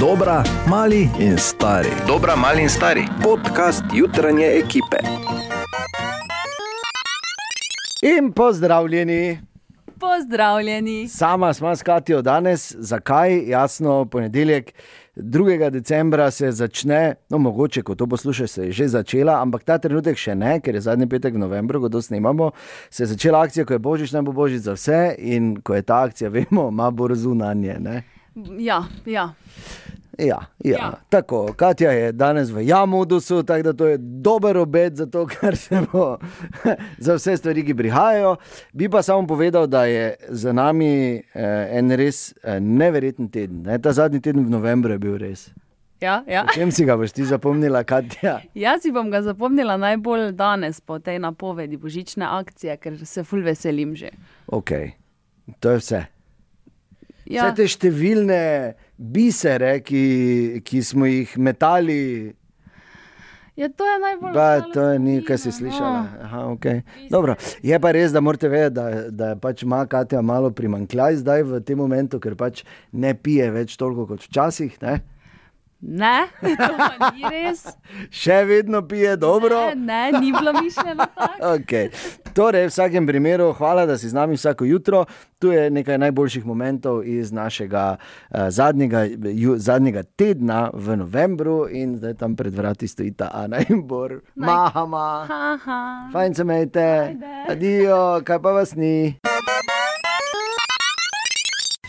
Dobra, mali in stari. Dobra, mali in stari. Podcast jutranje ekipe. In pozdravljeni, Pozdravljeni. sama smo s Katijo danes. Zakaj? Jasno, ponedeljek 2. decembra se začne, no mogoče, ko to poslušate, se je že začela, ampak ta trenutek še ne, ker je zadnji petek v novembru, ko to snemamo. Se je začela akcija, ko je božič, naj bo božič za vse in ko je ta akcija, vemo, ima bo zunanje. Ja, ja. Ja, ja. ja, tako. Katja je danes v Jamudusu, tako da to je dober obet za to, kar se bo za vse stvari, ki prihajajo. Bi pa samo povedal, da je za nami eh, en res eh, neverjeten teden. Ne? Ta zadnji teden v novembru je bil res. Ja, ja. Čem si ga boš ti zapomnila, Katja? Jaz si bom ga zapomnila najbolj danes po tej napovedi božične akcije, ker se ful veselim že. Ok, to je vse. Ja, Vse te številne bisere, ki, ki smo jih metali, ja to je najbolj žalostna to je novina, kar si slišala. no. Aha, okay. Dobro, je pa res, da morate vedeti, da, da pač ima Katja malo primankljaj zdaj v tem momentu, ker pač ne pije več toliko kot včasih. Ne? Ne, to ni res. Še vedno pije dobro. Ne, ne, ni bilo mišljeno tako. Okay. Torej, v vsakem primeru, hvala, da si z nami vsako jutro. Tu je nekaj najboljših momentov iz našega uh, zadnjega, ju, zadnjega tedna v novembru, in zdaj tam pred vrati stojita Ana in Bor. Mahama, Haha. fajn se mejte, adijo, kaj pa vas ni.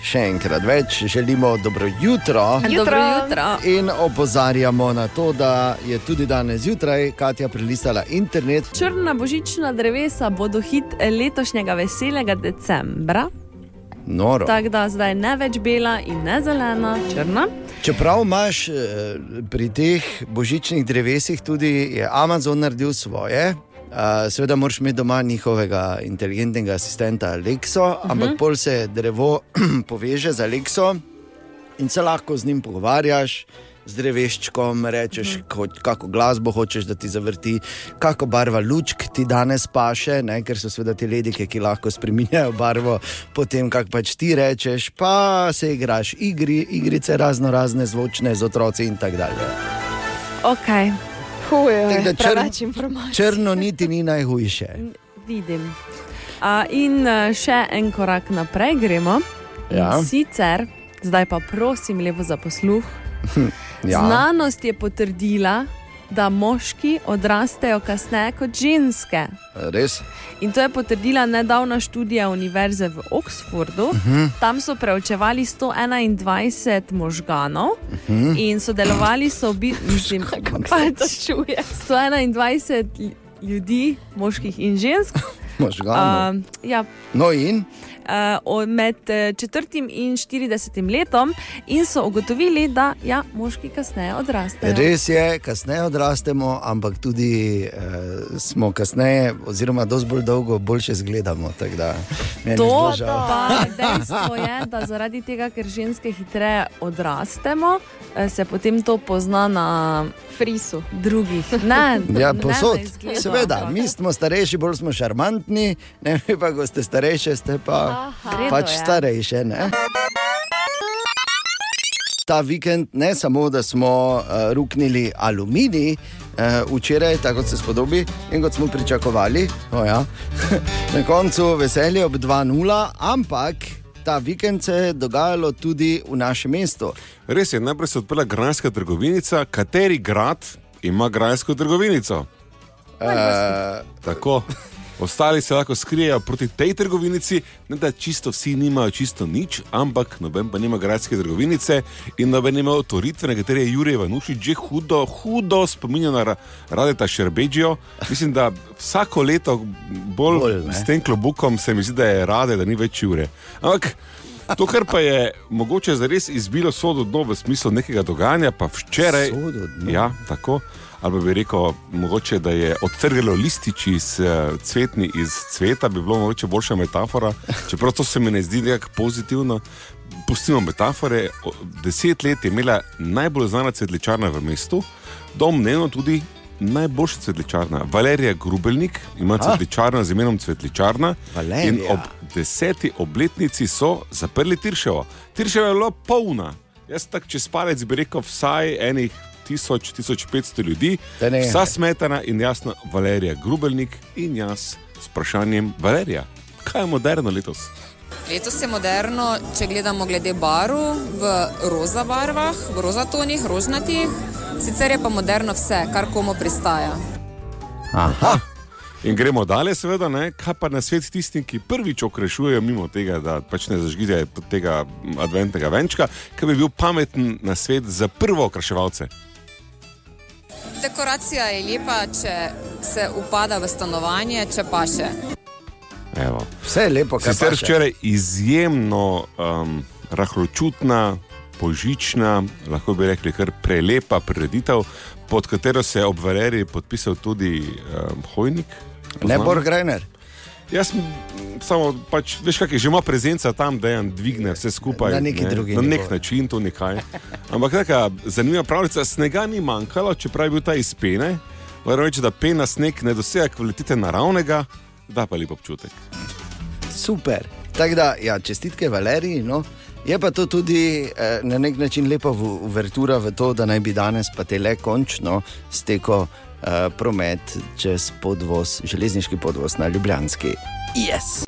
Še enkrat več želimo dobro jutro. Dobro jutro. In opozarjamo na to, da je tudi danes zjutraj Katja prelistala internet. Črna božična drevesa bodo hit letošnjega veselega decembra. Noro. Tako da zdaj ne več bela in ne zelena, črna. Čeprav imaš eh, pri teh božičnih drevesih tudi Amazon naredil svoje. Uh, seveda moraš imeti doma njihovega inteligentnega asistenta Alexo, uh -huh. ampak pol se drevo poveže z Alexo in se lahko z njim pogovarjaš. Z dreveščkom rečeš, kot, kako glasbo hočeš, da ti zavrti, kako barva lučk ti danes paše, ne? ker so seveda te ledike, ki lahko spremenjajo barvo, potem kak pač ti rečeš, pa se igraš igri, igrice razno razne zvočne z otroci in tako dalje. Okay. Tako da črn-. Črno niti ni najhujše. Vidim. A, in a, še en korak naprej gremo. Ja. In Sicer, zdaj pa prosim, lepo za posluh. Ja. Znanost je potrdila, da moški odrastejo kasneje kot ženske. Res? In to je potrdila nedavna študija Univerze v Oxfordu. Uh Mhm. -huh. Tam so preučevali 121 možganov uh Mhm. -huh. in sodelovali so, bi, mislim, pač, čuje. 121 lj- ljudi, moških in žensk. Možgano. Uh, ja, No in? Uh, med eh, četrtim in 40 letom, in so ugotovili, da ja, moški kasneje odrastejo. Res je, kasneje odrastemo, ampak tudi eh, smo kasneje, oziroma dosti bolj dolgo, boljše izgledamo. To pa dejstvo je, da zaradi tega, ker ženske hitreje odrastemo, eh, se potem to pozna na Frisu. drugih. Ne, Ja, ne posod. izgledu, Seveda, mi smo starejši, bolj smo šarmantni, ne vi pa, ko ste starejši, ste pa redu pač je. starejše. Ne? Ta vikend ne samo, da smo uh, ruknili aluminij, uh, včeraj, tako kot se spodobi in kot smo pričakovali, oh ja. na koncu veselje ob 2-0, ampak ta vikend se je dogajalo tudi v našem mestu. Res je, najprej se je odprla granska trgovinica. Kateri grad ima gransko trgovinico? Uh, Tako. Ostali se lahko skrijejo proti tej trgovinici, ne da čisto vsi nimajo čisto nič, ampak noben pa nima gradske trgovinice in noben ima otvoritve, na katere je Jurij Vanušič že hudo, hudo spominjal na Ra- Radeta Šerbeđijo. Mislim, da vsako leto bolj, Bolj, ne. s tem klobukom se mi zdi, da je rade, da ni več Jure. Ampak to, kar pa je mogoče zares izbilo sodo dno v smislu nekega dogajanja, pa včeraj. Sodo dno? Ja, tako. Ali pa bi rekel, mogoče, da je odtrgalo listič iz uh, cvetni iz cveta, bi bilo mogoče boljša metafora. Čeprav to se mi ne zdi nekako pozitivno. Pustimo metafore. Deset let je imela najbolj znana cvetličarna v mestu, domnevno tudi najboljša cvetličarna. Valerija Grubelnik ima cvetličarno z imenom Cvetličarna. Valerija. In ob deseti obletnici so zaprli Tirševo. Tirševo je bilo polna. Jaz tako čez palec bi rekel vsaj enih 1000-1500 ljudi, Da ne. vsa smetana in jasno Valerija Grubelnik in jaz s vprašanjem Valerija. Kaj je moderno letos? Letos je moderno, če gledamo glede barv, v roza barvah, v roza tonih, rožnatih. Sicer je pa moderno vse, kar komu pristaja. Aha. In gremo dalje, seveda, ne? kaj pa na svet tistim, ki prvič okrešujejo mimo tega, da pač ne zažgite tega adventnega venčka, kaj bi bil pameten na svet za prvo okraševalce. Dekoracija je lepa, če se upada v stanovanje, če pa še. Evo. Vse je lepo, kar Sicer paše. včeraj izjemno um, rahločutna, božična, lahko bi rekli kar prelepa prireditev, pod katero se je ob Valeriji podpisal tudi um, Hojnik. Ne. Borg Reiner. Jaz samo, pač, veš, kaj je že ima prezenca tam, da je dvigne vse skupaj. Na neki drugi Na nek nivo. način, to nekaj. Ampak taka zanimiva pravljica, snega ni manjkalo, čeprav je bil ta iz pene. Moram reči, da pena sneg ne dosega kvalitete naravnega, da pa lep občutek. Super. Tako da, ja, čestitke Valeriji. No. Je pa to tudi eh, na nek način lepa uvertura v to, da naj bi danes pa te le končno stekel eh, promet čez podvoz, železniški podvoz na Ljubljanski. Yes.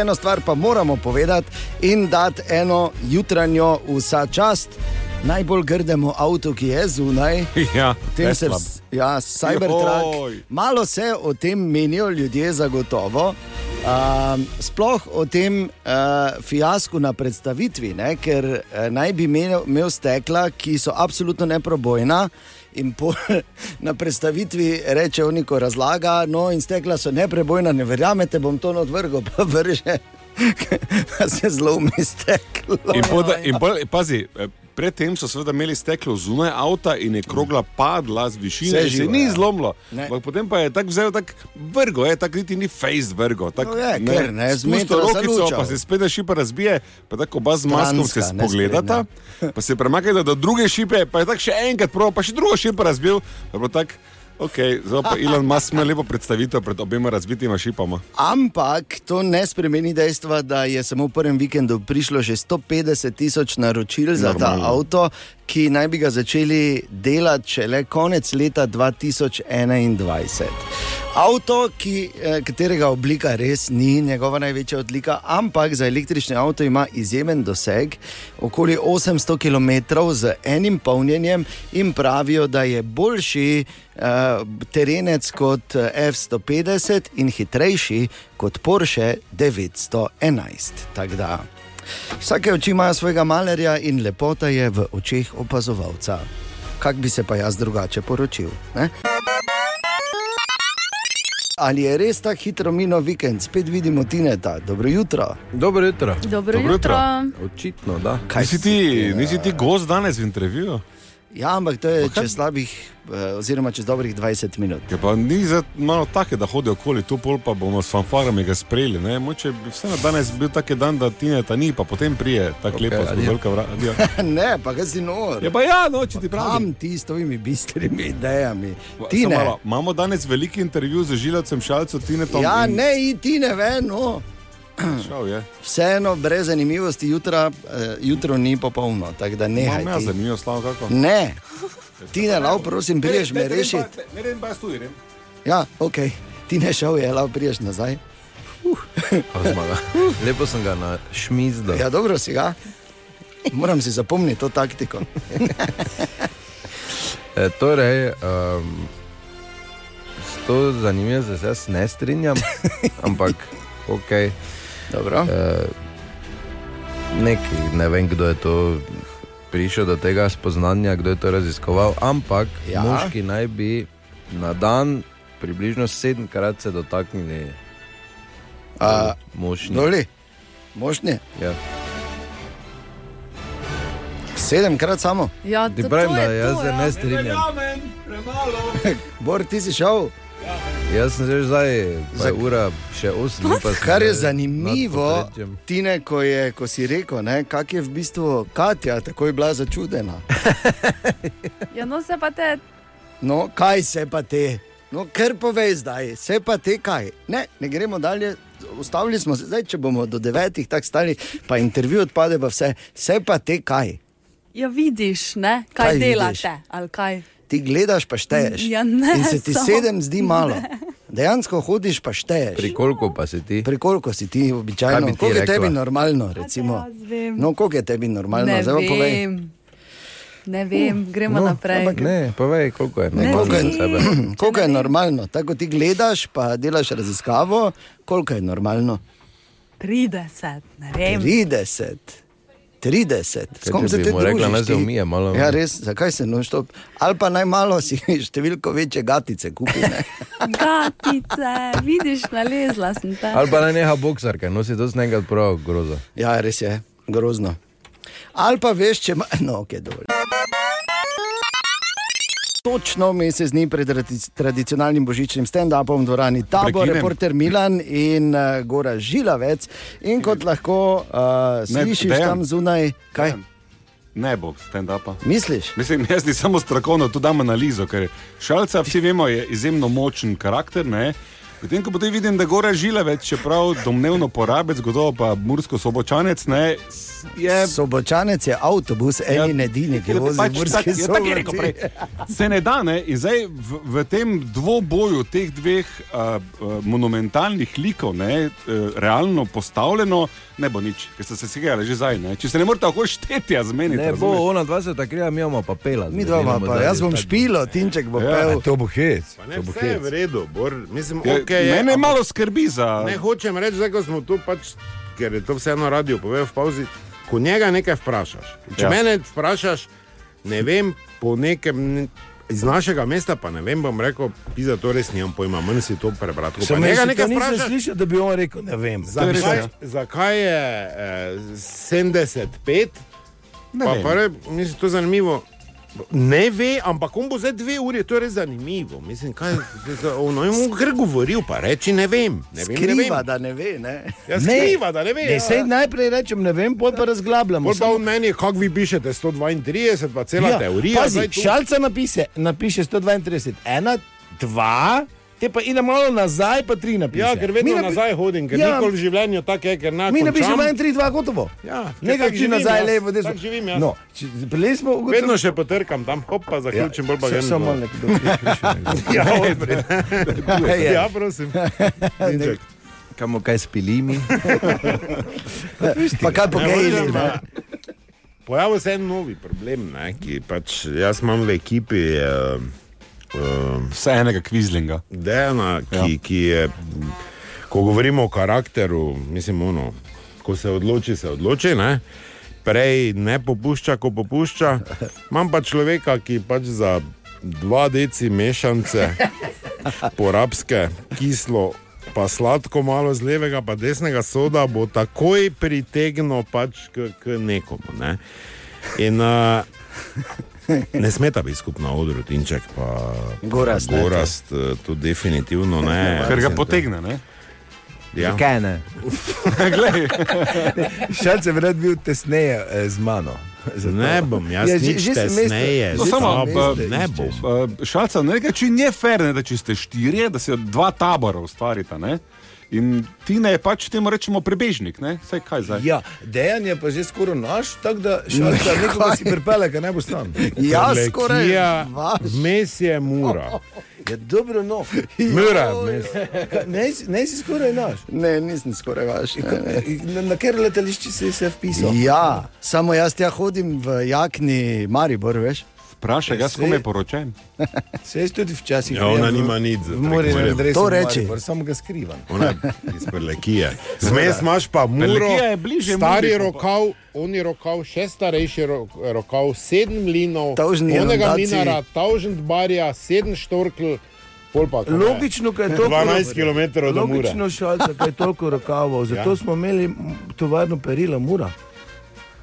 Eno stvar pa moramo povedati in dati eno jutranjo vsa čast najbolj grdemu avtu, ki je zunaj. Ja, Tem se, Tesla. ja, Cybertruck. Malo se o tem menijo ljudje, zagotovo. Um, sploh o tem uh, fiasku na predstavitvi, ne? ker uh, naj bi imel, imel stekla, ki so absolutno neprobojna. In pol na predstavitvi reče Oniko razlaga, no in stekla so neprebojna, ne verjamete, bom to odvrgel, pa vrže, da se zlomi steklo. In, poda, in pol, pazi, predtem so seveda imeli steklo zunaj avta in je krogla padla z višine, se živo, ni ja. zlomilo. Ne. Potem pa je tako vzel, tako vrgo, je tako niti ni face vrgo. Tak, No je, ker ne, z spusto metra rokico, zalučal. pa se spet šipa razbije, pa tako oba z maskom se spogledata, pa se premaknete do druge šipe, pa je tako še enkrat prav, pa še drugo šipo razbil. pa je tako, Okay, zdaj pa Elon Musk ima lepo predstavitev pred obema razbitima šipama. Ampak to ne spremeni dejstva, da je samo v prvem vikendu prišlo že 150 tisoč naročil za ta Normalno. avto, ki naj bi ga začeli delati šele konec leta 2021. Avto, ki, eh, katerega oblika res ni njegova največja odlika, ampak za električni avto ima izjemen doseg, okoli 800 km z enim polnjenjem in pravijo, da je boljši uh, terenec kot eh, F-150 in hitrejši kot Porsche 911. Tako da vsake oči imajo svojega malerja in lepota je v očeh opazovalca. Kak bi se pa jaz drugače poročil? Ne? Ali je res tako hitro minil vikend, spet vidimo Tineta, dobro jutro. Dobro jutro. Dobro, Dobro jutro. jutro. Očitno, da. Kaj Nisi ti, nisi ti gost danes v intervjuju? Ja, ampak to je kaj- čez slabih, eh, oziroma čez dobrih 20 minut. Je pa ni za malo take, da hodijo okoli tu, pol pa bomo s fanfarami ga sprejeli. Ne? Moče bi vseeno danes bil tak dan, da ti ne ta ni, pa potem prije tako okay, lepo, skozi adijo. velika vrata. ne, pa kaj si nor. Je pa ja, no, če ti pravim. Kam ti s tvojimi bistrimi idejami? Malo, Imamo danes veliki intervju z žilavcem Šalcem Tinetom. Ja, in- ne, in ti ne ve, no. Vseeno, brez zanimivosti, jutra, eh, jutro ni popolno, tako da ne. Imam jaz zanimivo slavo kako. Ne, ti ne, lav, prosim, priješ me rešiti. Ne, ne, pa jaz tu grem. Ja, ok, ti ne šel je, lav, priješ nazaj. Zmaga. Lepo sem ga našmizdal. Ja, dobro si ga. Moram si zapomniti to taktiko. E, torej, um, s to zanimivostjo se jaz ne strinjam, ampak ok. Dobro. E, neki, ne vem, kdo je to prišel do tega spoznanja, kdo je to raziskoval, ampak Ja. ja. moški naj bi na dan približno sedemkrat se dotaknili A, mošni. Doli, možni, Ja. sedemkrat samo. Ja, to, pravim, to da je jaz to, se ja. ne strinjam. Bor, ti si šel. Jaz sem že zdaj, je ura še 8 ur. pa sem Kar je zanimivo. Tine, ko, je, ko si rekel, ne, kak je v bistvu Katja tako je bila začudena. Ja, no, se pa te. No, kaj se pa te? No, ker povej zdaj, se pa te kaj. Ne, ne gremo dalje, ustavili smo se, zdaj, če bomo do devetih tako stali, pa intervju odpade, pa vse, vse pa te kaj. Ja, vidiš, ne? kaj, Kaj delate. ali Kaj? Ti gledaš, pa šteješ. Ja, ne, In se ti samo- sedem zdi malo. Dejansko hodiš, pa šteješ. Pri koliko pa si ti? Pri koliko si ti običajno? Ti Koliko je tebi normalno? Recimo? vem. No, koliko je tebi normalno? Ne Zdaj pa povej. vem. Ne vem, gremo No, naprej. ampak Ne, povej, koliko je normalno vem. za sebe. Koliko je normalno? Tako ti gledaš, pa delaš raziskavo, koliko je normalno? 30, ne vem. 30. 30. S kom se ti rekla, naj se umije malo. Ja, res, zakaj se noč to? Ali pa najmalo si številko večje gatice kupi. ne? Gatice, vidiš, nalezla sem te. Ali pa naj neha boksarka, nosi to z nekaj prav grozo. Ja, res je, grozno. Ali pa veš, če ima, no, ok, dovolj. Točno mesec dni pred tradi- tradicionalnim božičnim stand-upom v dvorani Tabor, Prekinem. reporter Milan in uh, Gora Žilavec. In kot lahko uh, Ne, slišiš Dejan. tam zunaj, kaj Ne bo stand-upa. misliš? Mislim, jaz ni samo strokovno, tu dam analizo, ker šalca, vsi vemo, je izjemno močen karakter. Ne? Potem, ko potem vidim, da gore žile več, čeprav domnevno porabec, gotovo pa mursko sobočanec, ne, je Sobočanec je avtobus, Ja, eni in edini, ki ja, vozi pač v Murski tak- ja, tako je rekel prej. Se ne da, ne? In zdaj v, v tem dvoboju teh dveh uh, uh, monumentalnih likov, ne, uh, realno postavljeno, ne bo nič, ker ste se segali že zdaj. Ne? Če se ne morete tako šteti, a zmeniti. Ne bo, ona dva se takriva, mi imamo pa pela. Mi dva ima pa, jaz bom špilo, Tinček bo Ja, pel. To bo hec. Ne, To bo vse je hec. v redu, Bor. Mislim, Ja, okay, je, mene ampak malo skrbi za. Ne hočem reči, da smo tu, pač, ker je to vseeno radio, povej v pauzi. Ko njega nekaj vprašaš, če Ja. ja. mene vprašaš, ne vem, po nekem. Iz našega mesta pa ne vem, bom rekel, za to res nimam pojma, manj si to prebrati. Sem nekaj to nisem vprašaš, slišal, da bi on rekel, ne vem. zakaj, zakaj je eh, 75, Ne pa vem. pa re, mislim, to je zanimivo. Ne ve, ampak on bo zdaj dve uri, to je res zanimivo. Mislim, kaj, ono je mu kar govoril, pa reči ne vem. Ne vem, ne Skriva, vem. da ne ve. Ne? Ja, skriva, da ne ve. Ne, ja. sej najprej rečem, ne vem, pol pa razglabljamo. Pol pa on meni, kako vi pišete 132, pa cela ja, teorija. Pazi, šalca napiše, napiše 132, ena, dva, te pa ide malo nazaj, pa tri napiše. Ja, ker vedno napi- nazaj hodim, ker Ja. ja. nikoli v življenju tako je, ker na Mi napišemo en, tri, dva, gotovo. Ja, Nekaj živim nazaj, jaz, levo, desno. tako živim jaz. No, če- prej smo ugotovili. Vedno še potrkam tam, hop, pa zaključim, bolj pa Še- grem. Samo dol. nekdo, ki Ja, odpred. ja, prosim. Tinček. Kamo kaj spilimi? Pa kaj Ne, ne? a, Pojavil se je en novi problem, ne, ki pač jaz imam v ekipi. Uh, uh, Vse enega kvizlinga. Dejana, ki, ja. ki je, ko govorimo o karakteru, mislim, ono, ko se odloči, se odloči. Ne? Prej ne popušča, ko popušča. Imam pa človeka, ki pač za dva deci mešance, porabske, kislo, pa sladko, malo z levega, pa desnega soda, bo takoj pritegnil pač k, k nekomu. Ne? In uh, ne smeta biti skupna odru, Tinček pa Gorazd, ne, Gorast, eh, to definitivno ne. Ker ga potegne, ne? Ja. Kaj ne? Glej, Šalce bi rad bil tesneje eh, z mano. Zato- Ne bom, jaz Ja, že- že sem tesneje. No, že samo, sem pa- ne bom. Uh, Šalca, na nek način je fair, ne, da če ste štirje, da se dva tabora ustvarita. Ne? In Tina je pač temu rečemo prebežnik, ne? Saj kaj zdaj? Ja, dejan je pa že skoraj naš, tako da šalca nekoga si pripele, ker ne bo stan. Ja, skoraj. Lekija, vaš. Vmes je mura. Je dobro, no. Mura, vmes. Ne, si- ne si skoraj naš. Ne, nisem skoraj vaš. Ne, ne. Na, na kateri letališči si se vpisal? Ja, samo jaz tja hodim v jakni Maribor, veš? Vprašaj, jaz Sej- kome poročen. Se jaz tudi včasih. Ja, ona nima nič za morje preko morja. na adreso To reči. Maribor, Samo ga skrivam. Ona je iz Prlekije. Zmes imaš pa muro, je bližje stari rokav, oni rokav, še starejši ro- rokav, sedem mlinov, onega inundaciji. mlinara, tavžent barja, sedem štorkl, pa? Logično, kaj je to. 12 km do Mure. Logično, šalca, kaj je toliko rokavov. Zato Ja. smo imeli tovarno perila Mura,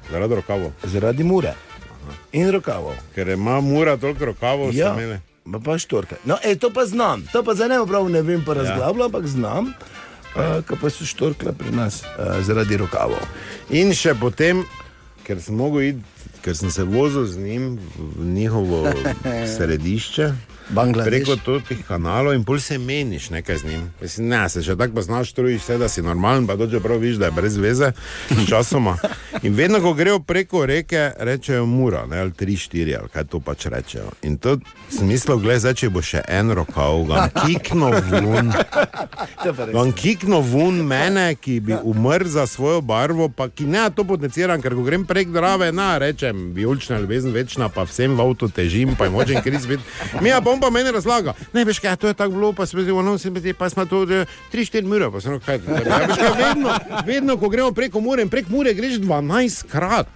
Zaradi rokavov. zaradi Mure in rokavov. Ker ima mura toliko rokavov, Ja, ste imeli. pa, pa štorke. No, e, to pa znam, to pa zdaj ne prav ne vem, pa razglabljam, ampak znam. Uh, kaj pa so štorkle pri nas uh, zaradi rokavov. In še potem, ker sem iti ker sem se vozil z njim v njihovo središče. Preko teh kanalov in pol se meniš nekaj z njim. Mislim, ne, se še tako pa znaš trujiš, vse, da si normalen, pa doče prav viš, da je brez veze, s časoma. In vedno, ko grejo preko reke, rečejo mura, ne, ali tri, štiri, ali kaj to pač rečejo. In to smislo, gledaj, če bo še en rokav, ga kikno vun. Vam kikno vun mene, ki bi umrl za svojo barvo, pa ki ne to potenciram, ker ko grem prek drave, na rečem, vijolična ljubezen večna, pa vsem v avtu težim, pa je močen kriz biti. Mi pa on pa meni razlaga, ne veš kaj, to je tako bilo, pa smo zdaj, no, zdi, pa smo to eh, tri, štiri mure, pa se no kaj. Ja, veš kaj, vedno, vedno, ko gremo preko mure in prek mure, greš 12 krat.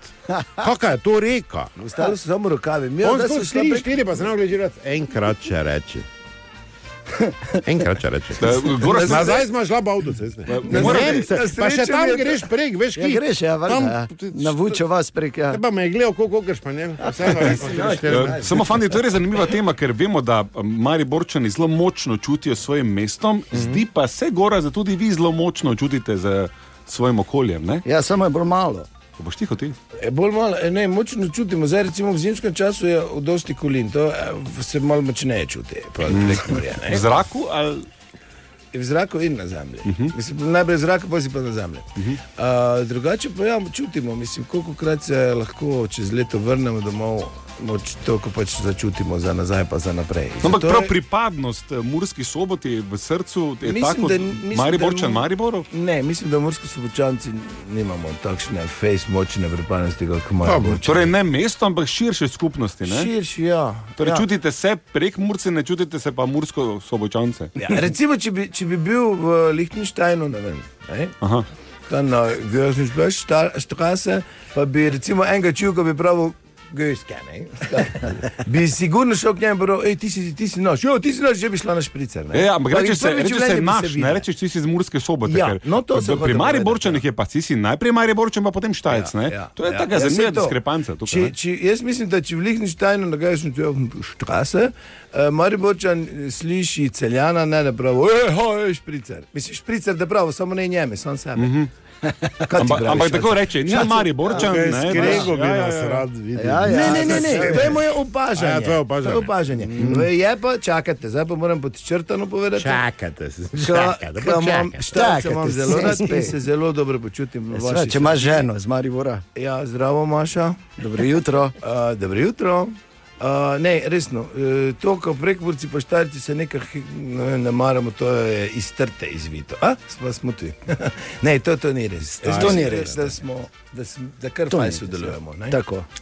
Kakšna je to reka? Ostalo so samo rokavi. Mi, prek... štiri, pa se ne gledaš, enkrat če reči. Enkrat če reči. Goras, Nazaj smo šla po avtocesti. Ne reči, se, na pa še tam greš prek, veš, Ja, ki greš, ja, Tam- ja. Navučo vas prek. Ja. Pa me je gledal, koliko greš pa ne. Eh, Samo fani, to je res zanimiva tema, ker vemo, da mari borčani zelo močno čutijo svojim mestom, zdi pa se gora, da tudi vi zelo močno čutite z svojim okoljem. Ne? ja, samo je bolj malo. Ko boš tiho ti. Je bolj malo, e, ne, močno čutimo. Zdaj, recimo v zimskem času je v dosti kolin, to eh, se malo močneje čuti. morja, ne. V zraku ali V zraku in na zemlji. Uh -huh. mislim, najprej v zraku, pa si pa na zemlji. Uh -huh. uh, drugače pa ja, čutimo, mislim, koliko krat se lahko čez leto vrnemo domov, moč toliko pač začutimo za nazaj, pa za naprej. No, ampak prav je- pripadnost eh, Murski soboti v srcu je Mislim, tako, da- mislim, Mariborčan, Mariboru. Ne, mislim, da morski sobočanci nimamo takšne face močne pripadnosti, kot Murčani. Torej ne mesto, ampak širše skupnosti. Ne? Širši, ja. Torej, ja. čutite se prek Murce, ne čutite se pa Mursko sobočance. Ja, recimo, če bi, če bi bil v Liechtensteinu, ne vem, ne? Aha. tam na Gösništrasse, pa bi recimo enega čuka bi pravil. Gejske, ne? bi sigurno šel k njemu in rekel: ti si, ti si naš, jo, ti si naš, že bi šla na špricer. ne." Ja, ampak Pa rečeš se, reče se naš, ne rečeš ti si iz Murske sobote. Ja, no, to sem pri Mariborčanih povedati, je pa ti si najprej Mariborčan, pa potem Štajec. ne? To je taka Ja, zanimiva diskrepanca. tukaj, ne. če, jaz mislim, da če v Liechtensteinu na Gajsnu štrase, uh, Mariborčan sliši celjana, ne da pravi, hej, špricer. Mislim, špricer, da pravi, samo ne njeme, sam sebe. Mm -hmm. Ampak, ampak tako reče, ni Mariborčan. ne, veš, Skrego bi ja, ja, nas ja. rad videl. Ja, ja. Ne, ne, ne, ne, to je moje opažanje. Ja, tvoje opažanje. To je opažanje. Mm. Je pa, čakajte, zdaj pa moram podčrtano povedati. Se. Ka- Čakajte, ka imam- počakajte. Štalce imam Čakajte, zelo se rad zelo dobro počutim. Sva, če imaš ženo z Maribora, Ja, zdravo, Maša. dobro jutro. Uh, dobro jutro. Uh, ne, resno, uh, to, kar prekvorci pa štarci se nekaj ne, ne maramo, to je iz trte izvito. A, smo, smo tu. ne, to, to ni res. To Mislim, ni res, Da, smo, da, sm, da kar To fajn res, sodelujemo.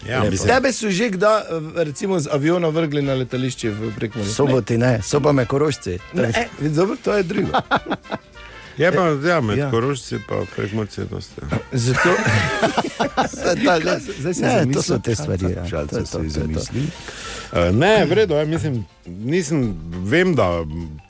Ja, Tebe so že kdaj, eh, recimo, z aviona vrgli na letališče v prekvorci? Soboti ne, so pa me korožci. Ne, ne, dobro, to je drugo. Je pa, ja, med Ja. ja. korožci pa prek morce dosti. ja. Zato, Zdaj, zdaj se Ne, to so te stvari, ja. To to, to. Uh, ne, vredno, ja, mislim, nisem, vem, da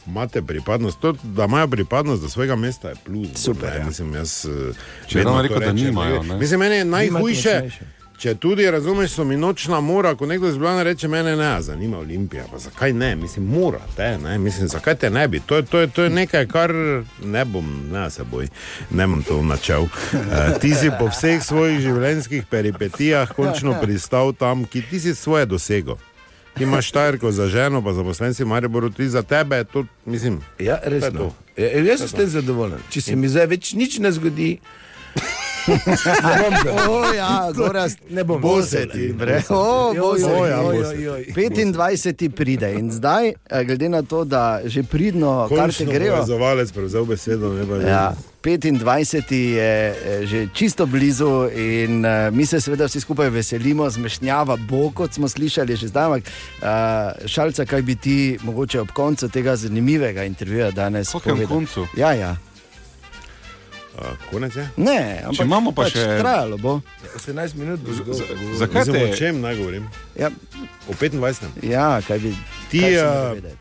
imate pripadnost, to, da imajo pripadnost do svojega mesta je plus. Super, ne, ja. mislim, jaz, eh, Če vedno ravno to rekel, da nimajo, ne. Mislim, meni je najhujše. močnejše. Če tudi razumeš, so mi nočna mora, ko nekdo iz Ljubljana reče, mene ne, zanima Olimpija. Pa zakaj ne? Mislim, mora te, ne? Mislim, zakaj te ne bi? To je, to je, to je nekaj, kar ne bom, ne se boj, ne bom to načel. Uh, ti si po vseh svojih življenjskih peripetijah končno pristal tam, ki ti si svoje dosego. Ti imaš štajerko za ženo, pa zaposlen si v Mariboru, ti za tebe je to, mislim, Ja, resno. Ja, jaz sem s tem zadovoljen. Če se mi zdaj več nič ne zgodi, O, ja, gorast, ne bom bo se ti, bre. O, bo se ti. joj, joj, joj. 25. pride in zdaj, eh, glede na to, da že pridno karte končno grejo. povezovalec prevzel besedo. Ne, pa, Ja, 25. je eh, že čisto blizu in uh, mi se seveda vsi skupaj veselimo, zmešnjava bo, kot smo slišali že zdaj. ampak, šalca, kaj bi ti mogoče ob koncu tega zanimivega intervjuja danes povedal? koncu? Ja, ja. Uh, konec je. Ne, ampak imamo pa pač še- Trajalo bo. 18 minut bo zgolj. Zakaj Mislim, o te čem naj govorim? Ja, O 25. ja kaj bi Ti, kaj vedeti?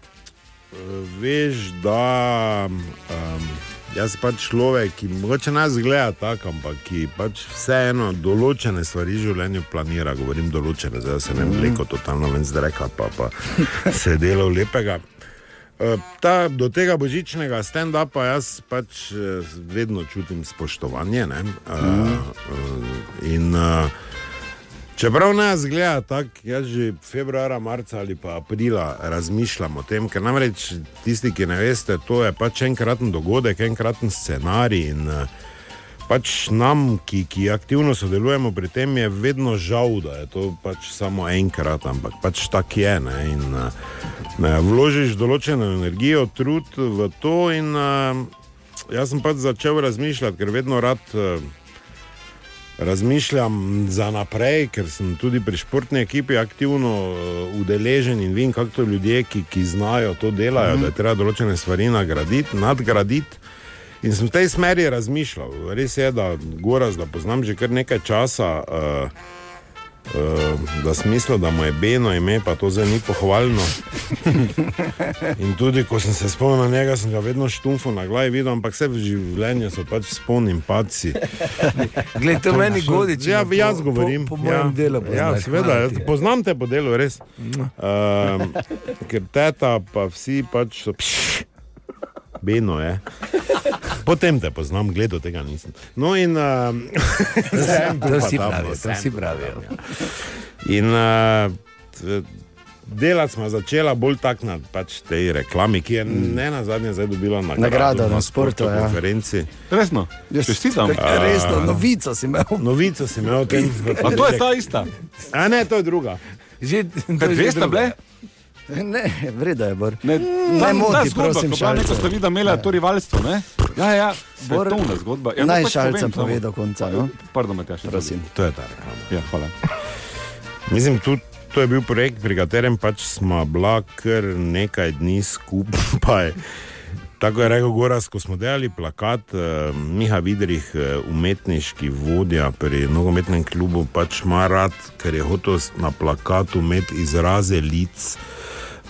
veš, da um, jaz sem pač človek, ki mogoče nas gleda tako, ampak ki pač vseeno določene stvari v življenju planira. Govorim določene, zdaj se ne vem, mleko totalno ven zdreka, pa, pa se delo lepega. Eh, Ta, do tega božičnega stand-upa jaz pač eh, vedno čutim spoštovanje. ne, Mhm. eh, In uh, Čeprav nas gleda tako, jaz že februarja, marca ali pa aprila razmišljam o tem, ker namreč tisti, ki ne veste, to je pač enkraten dogodek, enkraten scenarij. In, eh, Pač nam, ki, ki aktivno sodelujemo pri tem, je vedno žal, da je to pač samo enkrat, ampak pač tako je. Ne? In, ne, vložiš določeno energijo, trud v to, in uh, jaz sem pač začel razmišljati, ker vedno rad. Uh, Razmišljam za naprej, ker sem tudi pri športni ekipi aktivno uh, udeležen in vem, kako to ljudje, ki, ki znajo to delajo, mm -hmm. da je treba določene stvari nagraditi, nadgraditi. In sem v tej smeri razmišljal. Res je, da Goraz, da poznam že kar nekaj časa, uh, uh, da sem mislil, da mu je Beno ime, pa to zdaj ni pohvalno. In tudi, ko sem se spomnil na njega, sem ga vedno štumfo na glavi videl, ampak vse v življenju so pač spomnim paci. Glej, to meni godi, če Ja, po- jaz govorim. Po, po mojem ja, delu. Ja, poznaš, seveda, hvala jaz poznam te po delu, res. Um, ker teta, pa vsi pač so. Pš, Beno je. Potem te poznam, gledal tega nisem. No, in. Um, To si pravi, to si pravi. In uh, delati smo začela bolj tak na pač tej reklami, ki je ne na zadnje zdaj dobila nagrado, Nagrado na na sportu, ja. konferenci. Resno, čestitam. Resno, novico si imel. Novico si imel tem. A to je ta ista. A ne, to je druga. Že, to je dve sta bile? Ne, vreda je bor. Ne, Ne moti, prosim, šalce. Šalce. Ste videli, imela to rivalstvo, ne? Ja, ja, Bor- svetovna zgodba. Ja, Naj pač šalcem samo. pove do konca. No? Pardon, Matjaš. Prosim. To je ta reklama. Ja, hvala. Mislim, tudi to je bil projekt, pri katerem pač smo bila kar nekaj dni skupaj. Tako je rekel Goras, ko smo delali plakat, eh, Miha Vidrih, eh, umetniški vodja pri nogometnem klubu, pač ima rad, ker je hotel na plakatu imeti izraze lic,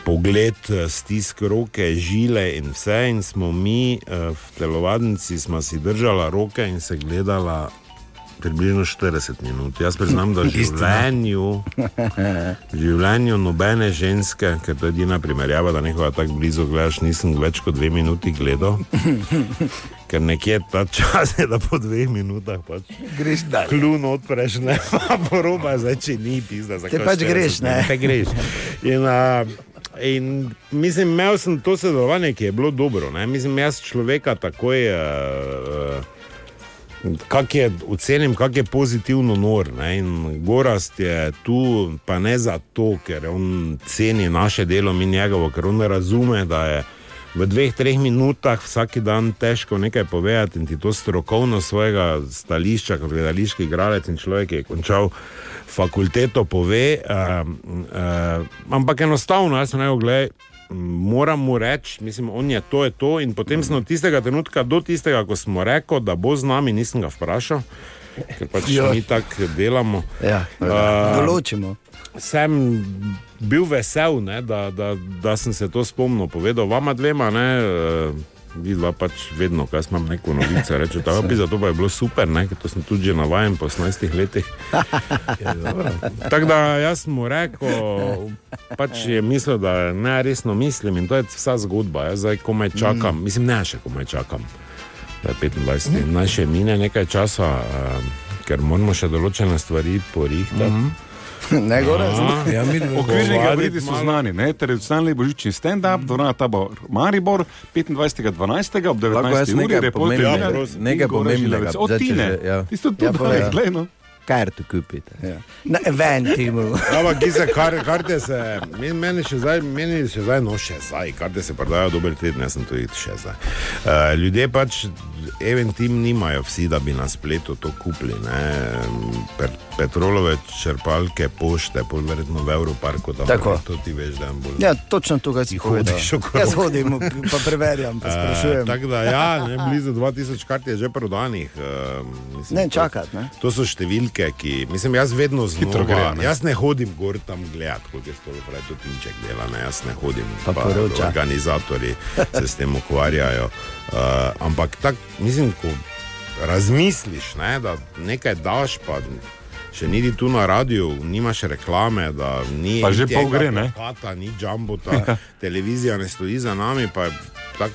pogled, eh, stisk roke, žile in vse. In smo mi eh, v telovadnici si držala roke in se gledala približno 40 minut. Jaz priznam, da v življenju, v življenju nobene ženske, ker to je edina primerjava, da nekoga tako blizu gledaš, nisem več kot dve minuti gledal. Ker nekje ta čas je, da po dveh minutah pač Greš dalje. klun odpreš, ne pa poroba, zdaj če ni pizda. Te pač greš, ne? Te greš. In, uh, in mislim, imel sem to sodelovanje, ki je bilo dobro. Ne? Mislim, jaz človeka takoj. Uh, uh, Kak je, ocenim, kako je pozitivno nor. Ne? In Gorast je tu, pa ne zato, ker on ceni naše delo in njegovo, ker on razume, da je v dveh, treh minutah vsak dan težko nekaj povedati in ti to strokovno svojega stališča, kot gledališki igralec in človek, ki je končal fakulteto, pove. Uh, uh, ampak enostavno, jaz sem rekel, gledaj. Moram mu reči, mislim, on je to, je to. In potem sem od tistega trenutka do tistega, ko smo rekli, da bo z nami, nisem ga vprašal, ker pač Ja. mi tako delamo. Ja, A, določimo. Sem bil vesel, ne, da, da, da sem se to spomnil, povedal vama dvema. Ne, eh, Vidva pač vedno, jaz imam neko novico, reče, da bi zato pa je bilo super, ne, ker to sem tudi že navajen po 18 letih. Tako da jaz sem mu rekel, pač je mislil, da ne resno mislim in to je vsa zgodba. Jaz zdaj komaj čakam, mm. mislim, ne še komaj čakam. Da je 25. Mm. Naj še mine nekaj časa, uh, ker moramo še določene stvari porihtati. Mm. Ne gore. Ja, Okvirni gabariti so znani, ne? tradicionalni božični stand-up, dvorana Tabor Maribor, 25.12. ob Lahko jaz 19. uri, reporter Milan prosim. nekaj pomembnega. Od Tine. ja. Tisto tudi Ja, povej. ja, glej, no. Kartu kupite. Ja. Na eventimu. Ampak, ki se kar, karte se, meni, meni še zdaj, meni še zdaj, no še zdaj, karte se prodajajo dober teden, jaz sem tudi še zdaj. Uh, ljudje pač, eventim nimajo vsi, da bi na spletu to kupili. ne. Per, petrolove črpalke, pošte, pol verjetno v Evroparku, tam Tako. to ti veš, da je bolj. Ja, točno tukaj si Ti povedal. hodiš okrog. Jaz hodim, pa preverjam, pa sprašujem. tako da, ja, ne, blizu 2000 kart je že prodanih. Uh, mislim, Ne to- čakati, ne? To so številke, ki, mislim, jaz vedno znova, gre, ne? jaz ne hodim gor tam gledat, kot je stolo pravi, to Tinček dela, ne, jaz ne hodim, Pa poroča. organizatori se s tem ukvarjajo. Uh, ampak tak, mislim, ko razmisliš, ne, da nekaj daš, pa še niti tu na radiju, nimaš reklame, da ni Pa že pol gre, ne? plakata, ni jumbota, televizija ne stoji za nami, pa je tako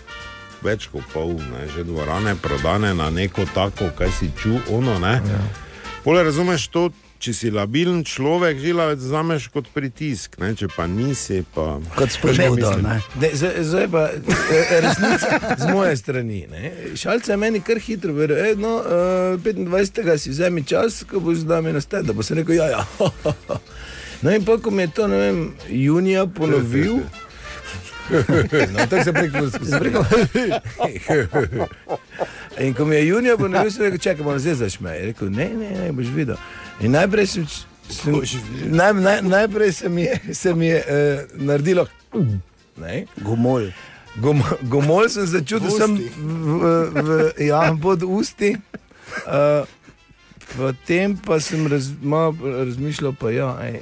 več kot pol, ne, že dvorane prodane na neko tako, kaj si ču, ono. Ne. Ja. Pole razumeš to, če si labilen človek, žilavec zameš kot pritisk, ne? če pa nisi, pa Kot spodbudo, ne. Ne, zdaj, pa eh, resnica z moje strani. Ne. Šalce meni kar hitro verjel. E, no, uh, 25. si vzemi čas, ko boš z nami na stedi. Da bo se rekel, ja, ja. No in pa, ko mi je to, ne vem, junija ponovil. No, tako se preko spreko. In ko mi je junija ponovil, sem rekel, čakaj, malo zdaj rekel, ne, ne, ne, boš videl. In najprej sem, sem naj, naj, najprej se mi je, se mi je uh, naredilo. Ne? Gomol. Gom, gomol sem začutil, sem v, v, ja, pod usti. Uh, potem pa sem raz, malo razmišljal, pa ja, ej,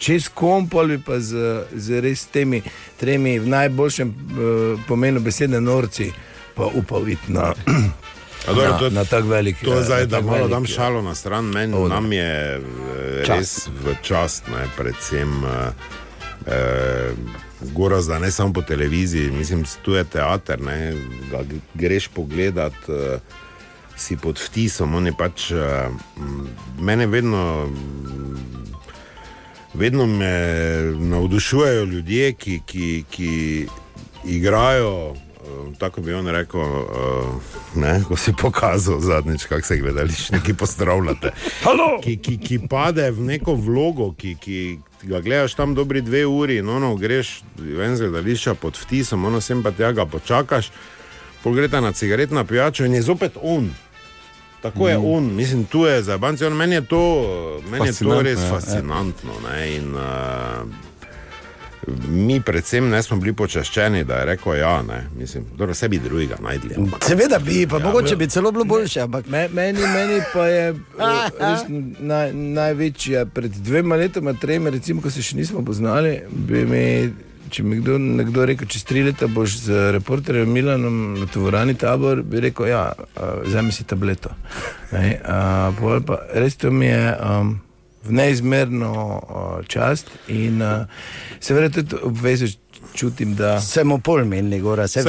čez kompol bi pa z, z res temi tremi v najboljšem uh, pomenu besede norci, pa upal iti na, A dobro, na, to- na tako velik. To je eh, zdaj, da tak malo velik, dam ja. šalo na stran, meni, O, da. nam je eh, Čast. res v čast, ne, predvsem eh, eh, goraz, da ne samo po televiziji, mislim, tu je teater, ne, g- greš pogledat, eh, si pod vtisom, on je pač, eh, mene vedno, vedno me navdušujejo ljudje, ki, ki, ki igrajo. Eh, Tako bi on rekel, uh, ne, ko si pokazal zadnjič, kako se gledališčniki pozdravljate. Ki, ki, ki pade v neko vlogo, ki, ki ga gledaš tam dobri dve uri, no, no greš ven z gledališča pod vtisom, ono sem pa tega ga počakaš, pogreta na cigaretno pijačo in je zopet on. Tako je Mm. on, mislim, tu je za banke. Meni je to, meni je to res ja, ja. fascinantno. Ne, in, uh, mi, predvsem, ne smo bili počaščeni, da je rekel: Ja, ne, mislim, dobro, sebi drugega najdli. ampak- Seveda bi, pa Ja, mogoče bi celo bilo boljše, ampak Me, meni, meni pa je eh, res naj, največja. Pred dvema letoma, tremi, recimo, ko se še nismo poznali, bi mi, če mi kdo, nekdo rekel, čez tri leta boš z reporterjem Milanom na tovorani tabor, bi rekel, ja, uh, vzemi si tableto. Ne, uh, pol pa, res to mi je. Um, V neizmerno uh, čast in uh, seveda tudi obvezo čutim, da se mu pol menili, gora, se boš.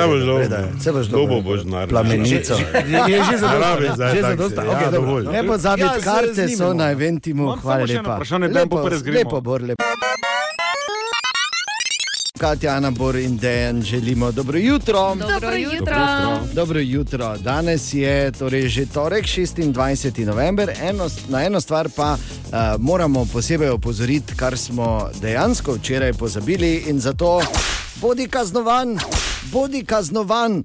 Saj boš Dobo dobil boš naredil. Plamenico. Je, je že ne? zdaj že taksi. zadosta. Ja, Okay, dobro. dovolj. Ne pozabiti, Ja, karte so na Eventimu, Imam hvala lepa. vprašanje, daj lepo, pa razgremo. lepo, bor, lepo. Katja, Ana, Bor in Dejan želimo dobro jutro. Dobro jutro. Dobro jutro. Danes je torej že torek, 26. november. Eno, na eno stvar pa uh, moramo posebej opozoriti, kar smo dejansko včeraj pozabili in zato bodi kaznovan, bodi kaznovan,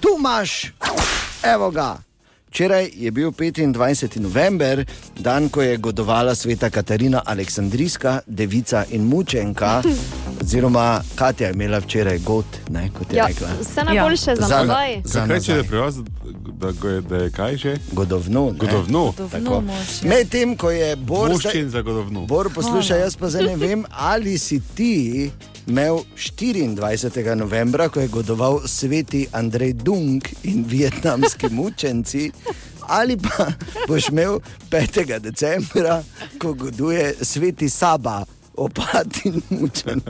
tu imaš, evo ga. Včeraj je bil 25. november, dan, ko je godovala sveta Katarina Aleksandrijska, devica in mučenka. Oziroma, Katja je imela včeraj god, ne, kot je Ja, rekla. vse najboljše za nazaj. za Kaj reče, da nazaj. je pri vas, da, go je, da je kaj že? Godovno. ne. Godovno. Tako. Medtem ko je Bor, zdaj, Voščin za godovno. Bor poslušaj, jaz pa zdaj ne vem, ali si ti imel 24. novembra, ko je godoval sveti Andrej Dung in vietnamski mučenci. Ali pa boš imel 5. decembra, ko goduje sveti Saba, opat in mučen.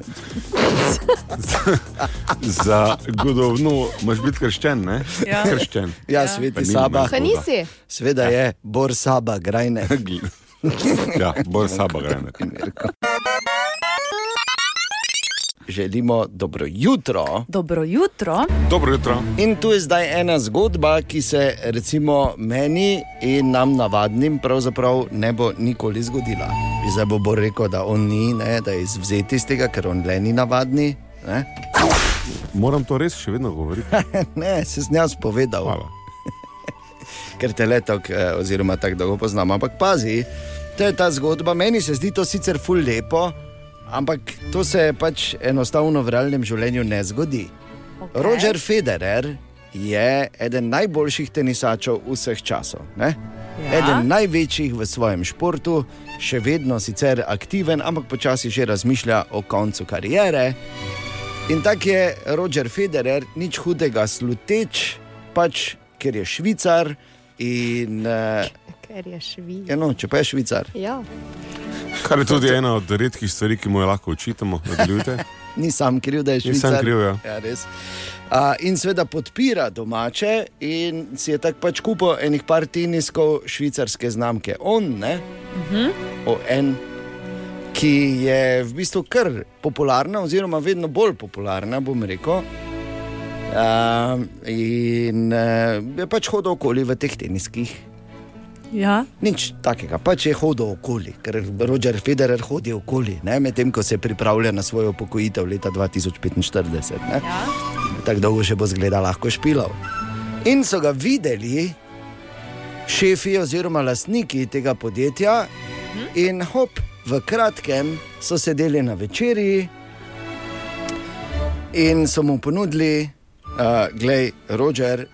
Za godovno moraš biti krščen, ne? Ja. Krščen. Ja, Ja. sveti Saba. Kaj nisi? Sveda je, Bor Saba, grajne. Ja, bolj saba grejne. Želimo dobro jutro. Dobro jutro. Dobro jutro. In tu je zdaj ena zgodba, ki se recimo meni in nam navadnim pravzaprav ne bo nikoli zgodila. Zdaj bo Bor rekel, da on ni, ne, da je izvzet iz tega, ker on le ni navadni. Ne, Moram to res še vedno govoriti. ne se sem jaz povedal, Hvala. ker te letok, eh, oziroma tako dolgo poznam. Ampak pazi, to je ta zgodba. Meni se zdi to sicer ful lepo, ampak to se pač enostavno v realnem življenju ne zgodi. Okay. Roger Federer je eden najboljših tenisačev vseh časov. Ne? Ja. Eden največjih v svojem športu, še vedno sicer aktiven, ampak počasi že razmišlja o koncu kariere. In tako je Roger Federer, nič hudega sluteč, pač ker je švicar. In, uh, Ker je švi. ja, no, če pa je švicar, Ja. Kar je tudi ena od redkih stvari, ki mu jo lahko učitamo. Nadaljujte. ni sam kriv, da je Ni sam švicar. kriv, ja. Ja, res. A, in seveda podpira domače, in si je tako pač kupil enih par teniskov švicarske znamke. On, ne, o en, ki je v bistvu kar popularna, oziroma vedno bolj popularna, bom rekel. Uh, in uh, je pač hodil okoli v teh teniskih. Ja. Nič takega, pač je hodil okoli, ker Roger Federer hodi okoli, medtem ko se pripravlja na svojo upokojitev leta 2045. Ne. Ja. Tako dolgo še bo zgleda lahko špilov. In so ga videli šefi oziroma lastniki tega podjetja, in hop, v kratkem so sedeli na večerji in so mu ponudili, uh, gledaj, Roger,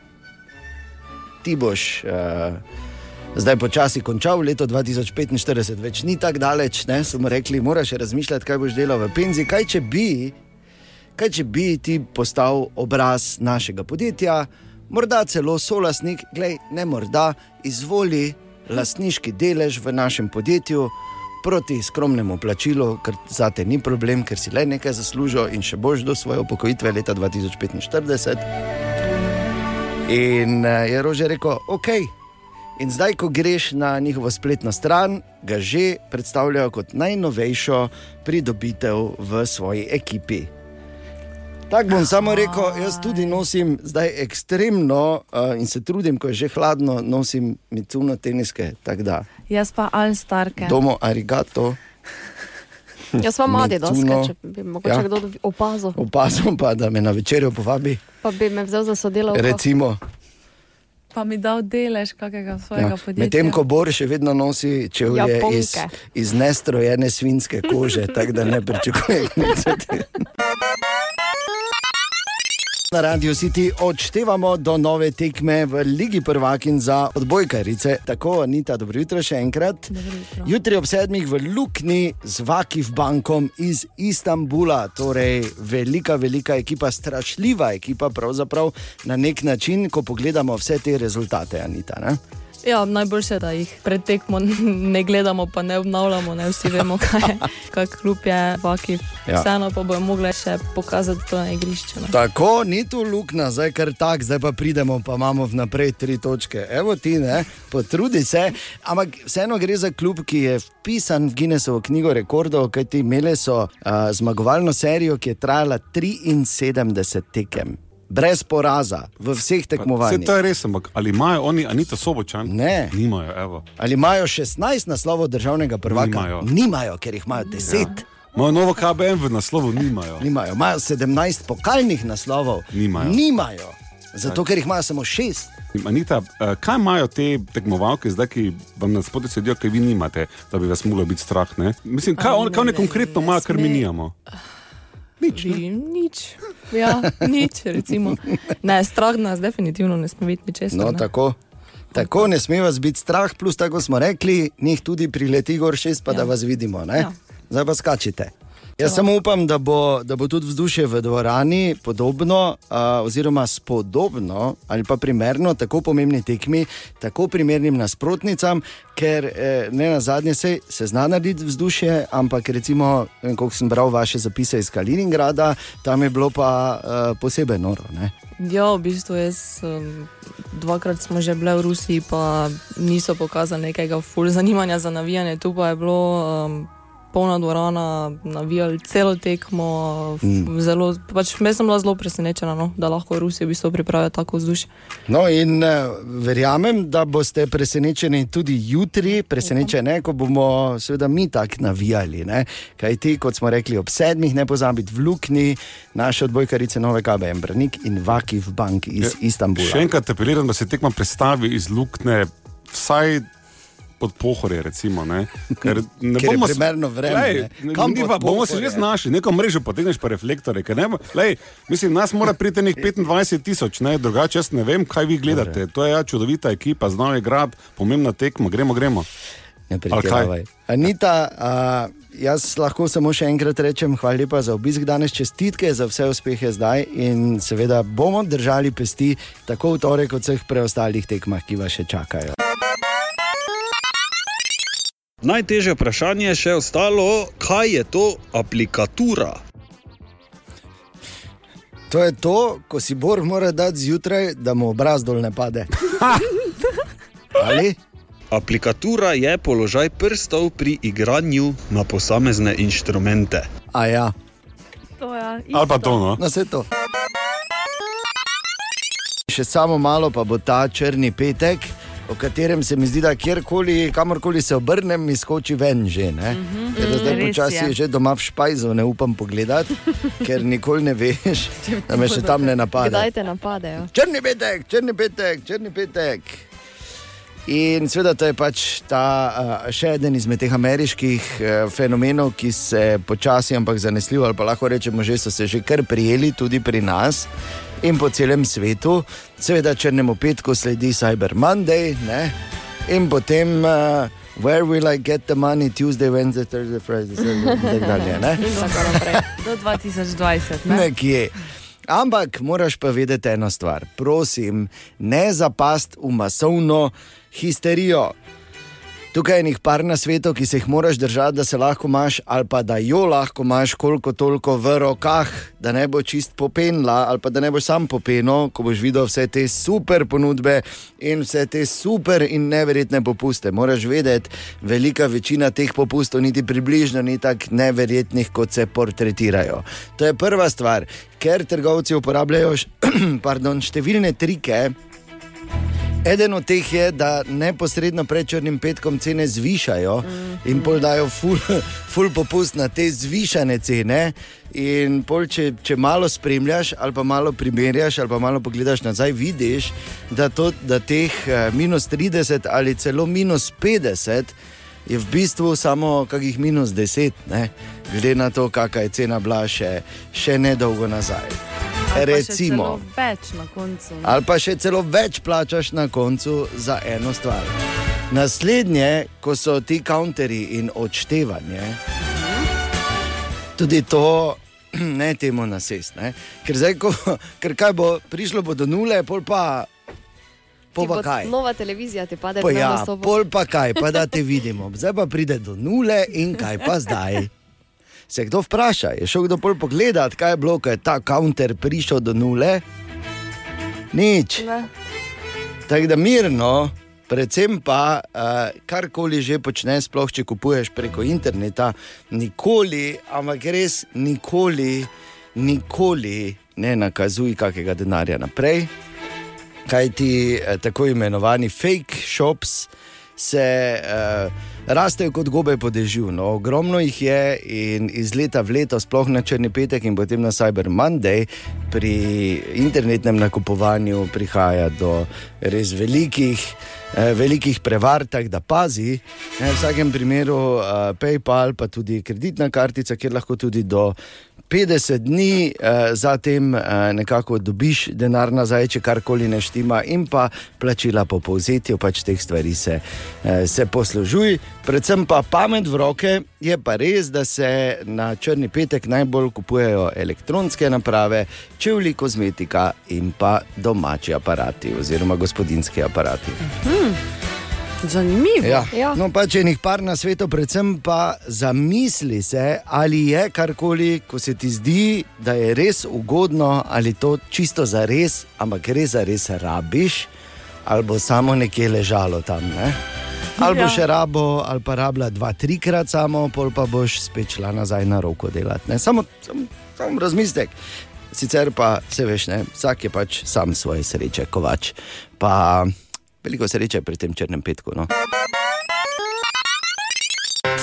ti boš. Uh, Zdaj počasi končal, leto 2045, več ni tako daleč, ne? so mu rekli, moraš razmišljati, kaj boš delal v penzi. Kaj če bi, kaj če bi ti postal obraz našega podjetja, morda celo solasnik, glej, ne morda, izvoli lastniški delež v našem podjetju proti skromnemu plačilu, ker za te ni problem, ker si le nekaj zaslužil in še boš do svoje upokojitve leta 2045. In uh, je Rože rekel, ok. In zdaj, ko greš na njihovo spletno stran, ga že predstavljajo kot najnovejšo pridobitev v svoji ekipi. Tako bom samo rekel, jaz tudi nosim zdaj ekstremno uh, in se trudim, ko je že hladno, nosim micuno teniske. Jaz pa Alstarke. Domo arigato, Jaz pa mladi, da če bi mogoče Ja. kdo opazil, opazim pa, da me na večerjo povabi. pa bi me vzel za sodelavko. Recimo, Pa mi dal delež kakega svojega ja. podjetja. medtem ko Bor še vedno nosi čevlje Japonke. iz, iz nestrojene svinske kože, tako da ne pričakujem nič od tega. Na Radio City odštevamo do nove tekme v Ligi prvakin za odbojkarice. Tako, Anita, dobro jutro še enkrat. Jutri ob sedmih v Lukni z Vakif bankom iz Istanbula, torej velika, velika ekipa, strašljiva ekipa, pravzaprav na nek način, ko pogledamo vse te rezultate, Anita. Ne? Ja, najboljše je, da jih pred tekmo ne gledamo, pa ne obnavljamo, ne vsi vemo, kaj je, kak klub je, vakif. Ja. Vseeno pa bojo mogli še pokazati to na igrišču. No. Tako, ni tu luknja, zdaj kar tak, zdaj pa pridemo, pa imamo vnaprej tri točke. Evo ti, ne, potrudi se. Ampak vseeno gre za klub, ki je vpisan v Guinnessovo knjigo rekordov, kajti imeli so uh, zmagovalno serijo, ki je trajala 73 tekem. Brez poraza v vseh Vse tekmovanjih. to je res, ampak ali imajo oni Anita Sobočan? Ne. Nimajo, evo. Ali imajo 16 naslovov državnega prvaka? Nimajo. Nimajo ker jih imajo 10. Ja. Imajo novo KBM v naslovu, nimajo. Nimajo. Imajo 17 pokalnih naslovov. Nimajo. Nimajo. Zato, ker jih imajo samo 6. Anita, eh, kaj imajo te tekmovalke zdaj, ki vam na spodaj sedijo, ki vi nimate, da bi vas moglo biti strah? Ne? Mislim, kaj, on, kaj oni konkretno imajo, kar mi sme- nijamo? Nič, nič. Ja, nič, recimo. Ne, strah nas definitivno ne sme biti ničesar. No, ne. tako. Tako ne sme vas biti strah, plus tako smo rekli, njih tudi prileti gor šest, pa ja. da vas vidimo. Ja. Ja. Zdaj pa skačite. Jaz samo upam, da bo, da bo tudi vzdušje v dvorani podobno, uh, oziroma spodobno ali pa primerno tako pomembni tekmi, tako primernim nasprotnicam, ker eh, ne na zadnje se, se zna narediti vzdušje, ampak recimo, eh, ko sem bral vaše zapise iz Kaliningrada, tam je bilo pa uh, posebej noro. Ne? Ja, v bistvu jaz, um, dvakrat smo že bili v Rusiji, pa niso pokazali nekega ful zanimanja za navijanje. Tu pa je bilo um, polna dvorana, navijali celo tekmo. Mm. Zelo, pač, jaz sem bila zelo presenečena, no, da lahko v Rusiji v bistvu pripravijo tako vzdušje. No, in uh, verjamem, da boste presenečeni tudi jutri, presenečeni, ko bomo seveda mi tako navijali. Ne? Kaj ti, kot smo rekli, ob sedmih, ne pozabiti v Lukni, naše odbojkarice Nove KBM, Brnik in Vakif Bank iz ja, Istanbula. Še enkrat apeliram, da se tekma predstavi iz Lukne, vsaj pod pohorje, recimo. Ne? Ker ne Ker bomo s- primerno vreme, bomo se Pohorje? že znašli, neko mrežo potegneš pa reflektore. ker Ne, lej, mislim, nas mora priti nek 25 tisoč, ne? drugače jaz ne vem, kaj vi gledate. To je ja, čudovita ekipa, znal je grad, pomembna tekma, gremo, gremo. Ne pretiravaj. Anita, uh, jaz lahko samo še enkrat rečem, hvala lepa za obisk danes, čestitke za vse uspehe zdaj in seveda bomo držali pesti tako v torek, kot vseh preostalih tekmah, ki vas še čakajo. Najtežje vprašanje je še ostalo, kaj je to aplikatura? To je to, ko si Bor mora dati zjutraj, da mu obraz dol ne pade. Ali? Aplikatura je položaj prstov pri igranju na posamezne inštrumente. A ja. To, ja, Ali pa to, no. Na vse to. Še samo malo pa bo ta črni petek, o katerem se mi zdi, da kjerkoli, kamorkoli se obrnem, mi skoči ven že. Mm -hmm. Zdaj res počasi je. že doma v špajzu, ne upam pogledati, ker nikoli ne veš, da me še tam ne napade. Kdaj te napadejo? Črni petek, črni petek, črni petek. In seveda to je pač ta uh, še eden izmed teh ameriških uh, fenomenov, ki se počasi, ampak zanesljivo, ali pa lahko rečemo, že so se že kar prijeli tudi pri nas in po celem svetu. Seveda črnemu petku sledi Cyber Monday ne? in potem. Uh, Where will I get the money? Tuesday, Wednesday, Thursday, Friday, Saturday, in tako dalje. ne? In tako naprej. Do 2020. Ne? Nekje. Ampak moraš pa vedeti eno stvar. Prosim, ne zapast v masovno histerijo. Tukaj je nekaj par na svetu, ki se jih moraš držati, da se lahko imaš, ali pa da jo lahko imaš, koliko toliko v rokah, da ne bo čist popenla, ali pa da ne boš sam popeno, ko boš videl vse te super ponudbe in vse te super in neverjetne popuste. Moraš vedeti, velika večina teh popustov niti približno ni tako neverjetnih, kot se portretirajo. To je prva stvar, ker trgovci uporabljajo pardon, številne trike. Eden od teh je, da neposredno pred črnim petkom cene zvišajo in pol dajo ful, ful popust na te zvišane cene. In pol, če, če malo spremljaš, ali pa malo primerjaš, ali pa malo pogledaš nazaj, vidiš, da, to, da teh eh, minus 30 ali celo minus 50 je v bistvu samo kakih minus 10, ne? glede na to, kakšna je cena bila še, še nedolgo nazaj. Recimo. Več na koncu. ne? Ali pa še celo več plačaš na koncu za eno stvar. Naslednje, ko so ti counteri in odštevanje, tudi to ne temu nasest. Ne? Ker zdaj, ko, ker kaj bo prišlo bo do nule, pol pa. Pol pa kaj? Nova televizija ti pade Pa na ja, sobo. pol pa kaj, pa da te vidimo. Zdaj pa pride do nule in kaj pa zdaj. Se kdo vpraša, je šel kdo pol pogledat, kaj je bilo, ko je ta counter prišel do nule? Nič. Tako da mirno, predvsem pa uh, karkoli že počneš, sploh če kupuješ preko interneta, nikoli, ampak res nikoli, nikoli ne nakazuj kakega denarja naprej. Kaj ti eh, tako imenovani fake shops se uh, rastejo kot gobe po dežju. No, ogromno jih je in iz leta v leto, sploh na črni petek in potem na Cyber Monday, pri internetnem nakupovanju prihaja do res velikih. eh, Velikih prevar, tako da pazi. Ne, v vsakem primeru uh, PayPal, pa tudi kreditna kartica, kjer lahko tudi do 50 dni uh, zatem uh, nekako dobiš denar nazaj, če karkoli ne štima, in pa plačila po povzetju pač teh stvari se, uh, se poslužuj. Predvsem pa pamet v roke, je pa res, da se na črni petek najbolj kupujejo elektronske naprave, čevlji, kozmetika in pa domači aparati oziroma gospodinski aparati. Hmm. Zanimivo. Ja. Ja. No, pa če jih par na svetu, predvsem pa zamisli se, ali je karkoli, ko se ti zdi, da je res ugodno, ali to čisto za res, ampak res za res rabiš, ali bo samo nekje ležalo tam. Ne? Ali Ja. še rabo, ali pa rabila dva, trikrat samo, pol pa boš spet šla nazaj na roko delati. Ne? Samo, samo, samo razmislek. Sicer pa se veš, ne? vsak je pač sam svoje sreče, kovač. Pa veliko sreče pri tem črnem petku. No?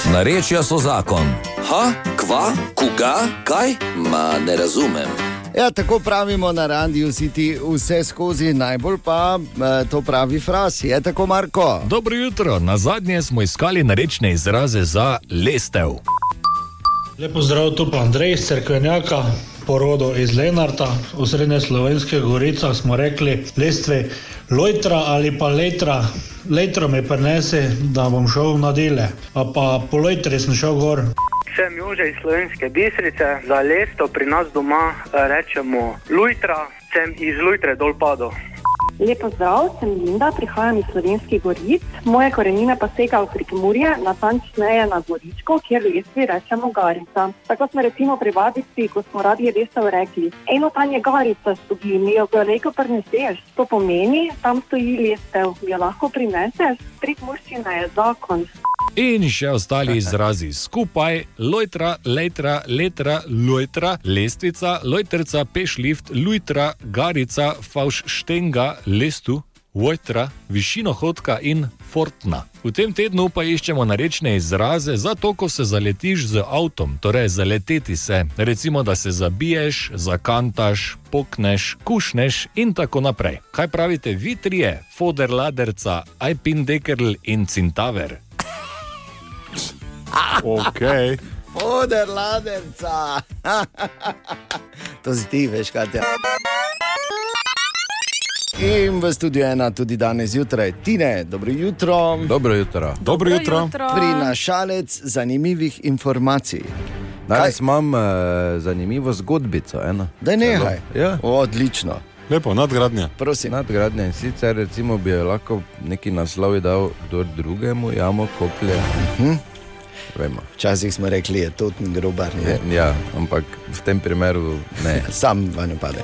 Narečja so zakon. Ha, kva, koga, kaj? Ma ne razumem. Ja, tako pravimo na radiju, si ti vse skozi, najbolj pa eh, to pravi fras. Je tako, Marko? Dobro jutro, na zadnje smo iskali narečne izraze za lestev. Lepo zdrav, tu pa Andrej Cerkvenjaka, porodo iz Lenarta, v srednje slovenskih goricah smo rekli lestve lojtra ali pa letra. Letro me prenese, da bom šel na dele, a pa po lojtri sem šel gor. Sem Jože iz Slovenske bistrice, za lesto pri nas doma eh, rečemo lujtra, sem iz lujtre dol padel. Lepo zdrav, sem Linda, prihajam iz Slovenskih goric. Moje korenine pa segajo v Prikmurje, natančneje na Goričko, kjer lestvi rečemo Garica. Tako smo recimo pri babici, ko smo radi lestev rekli, eno tam je Garica stoji, mi jo galeko prineseš. To pomeni, tam stoji lestev, jo lahko prineseš. Prikmurščina je zakon. In še ostali izrazi skupaj: lojtra, letra, letra, lojtra, lestvica, lojterca, pešlift, lujtra, garica, favš štenga, lestu, vojtra, višino hodka in fortna. V tem tednu pa iščemo narečne izraze za to, ko se zaletiš z avtom, torej zaleteti se. Recimo, da se zabiješ, zakantaš, pokneš, kušneš in tako naprej. Kaj pravite vi trije, foder laderca, ajpindekerl in cintaver? Okay. Oder laderca. to si ti, veš, kaj je. In v studiu ena tudi danes zjutraj, Tine, dobro jutro. Dobro jutro. Dobro jutro. jutro. Prinašalec zanimivih informacij. Danes imam uh, zanimivo zgodbico. Eno. Da nehaj. Ja. Odlično. Lepo, nadgradnja. Prosim. Nadgradnja in sicer recimo bi lahko neki naslov dal, drugemu jamo koplje. Uh -huh. Vemo. Včasih smo rekli, da je to grobar. Je, ja, ampak v tem primeru ne. Sam vanj pade.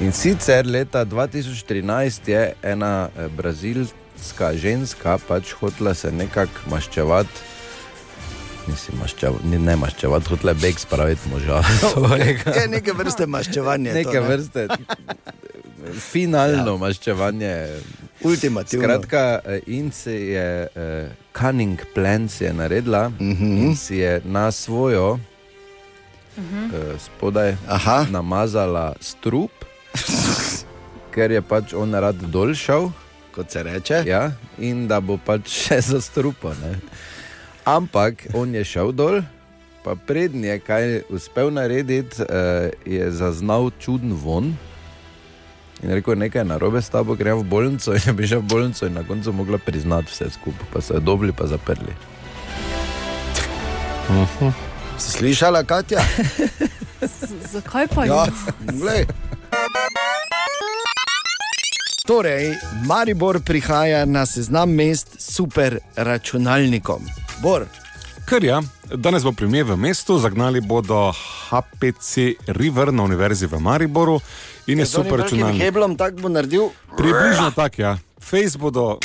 In sicer leta 2013 je ena eh, brazilska ženska pač hotela se nekako maščevati. Mislim, maščev, ni, ne maščevati, hotela je beg spraviti moža. je neke vrste maščevanje. Neke to, ne? vrste. Finalno ja. maščevanje. Ultimativno. Skratka, eh, in se je uh, Cunning Plan si je naredila uh Mhm. -huh. in si je na svojo uh -huh. uh, spodaj Aha. namazala strup, ker je pač on rad dol šel. Kot se reče. Ja, in da bo pač še za strupo. Ne? Ampak on je šel dol. Pa prednji je kaj uspel narediti, uh, je zaznal čuden von. In rekel, nekaj je narobe s tabo, grem v bolnico. In je bi šel v bolnico in na koncu mogla priznati vse skupaj, pa so jo dobili, pa zaprli. Si slišala, Katja? Zakaj pa Ja, je? glej. Torej, Maribor prihaja na seznam mest super računalnikom. Bor. Ker ja, danes bo primer v mestu, zagnali bodo HPC River na Univerzi v Mariboru in je super računalnik. Heblom tak bo naredil. Približno tako, ja. Face bodo,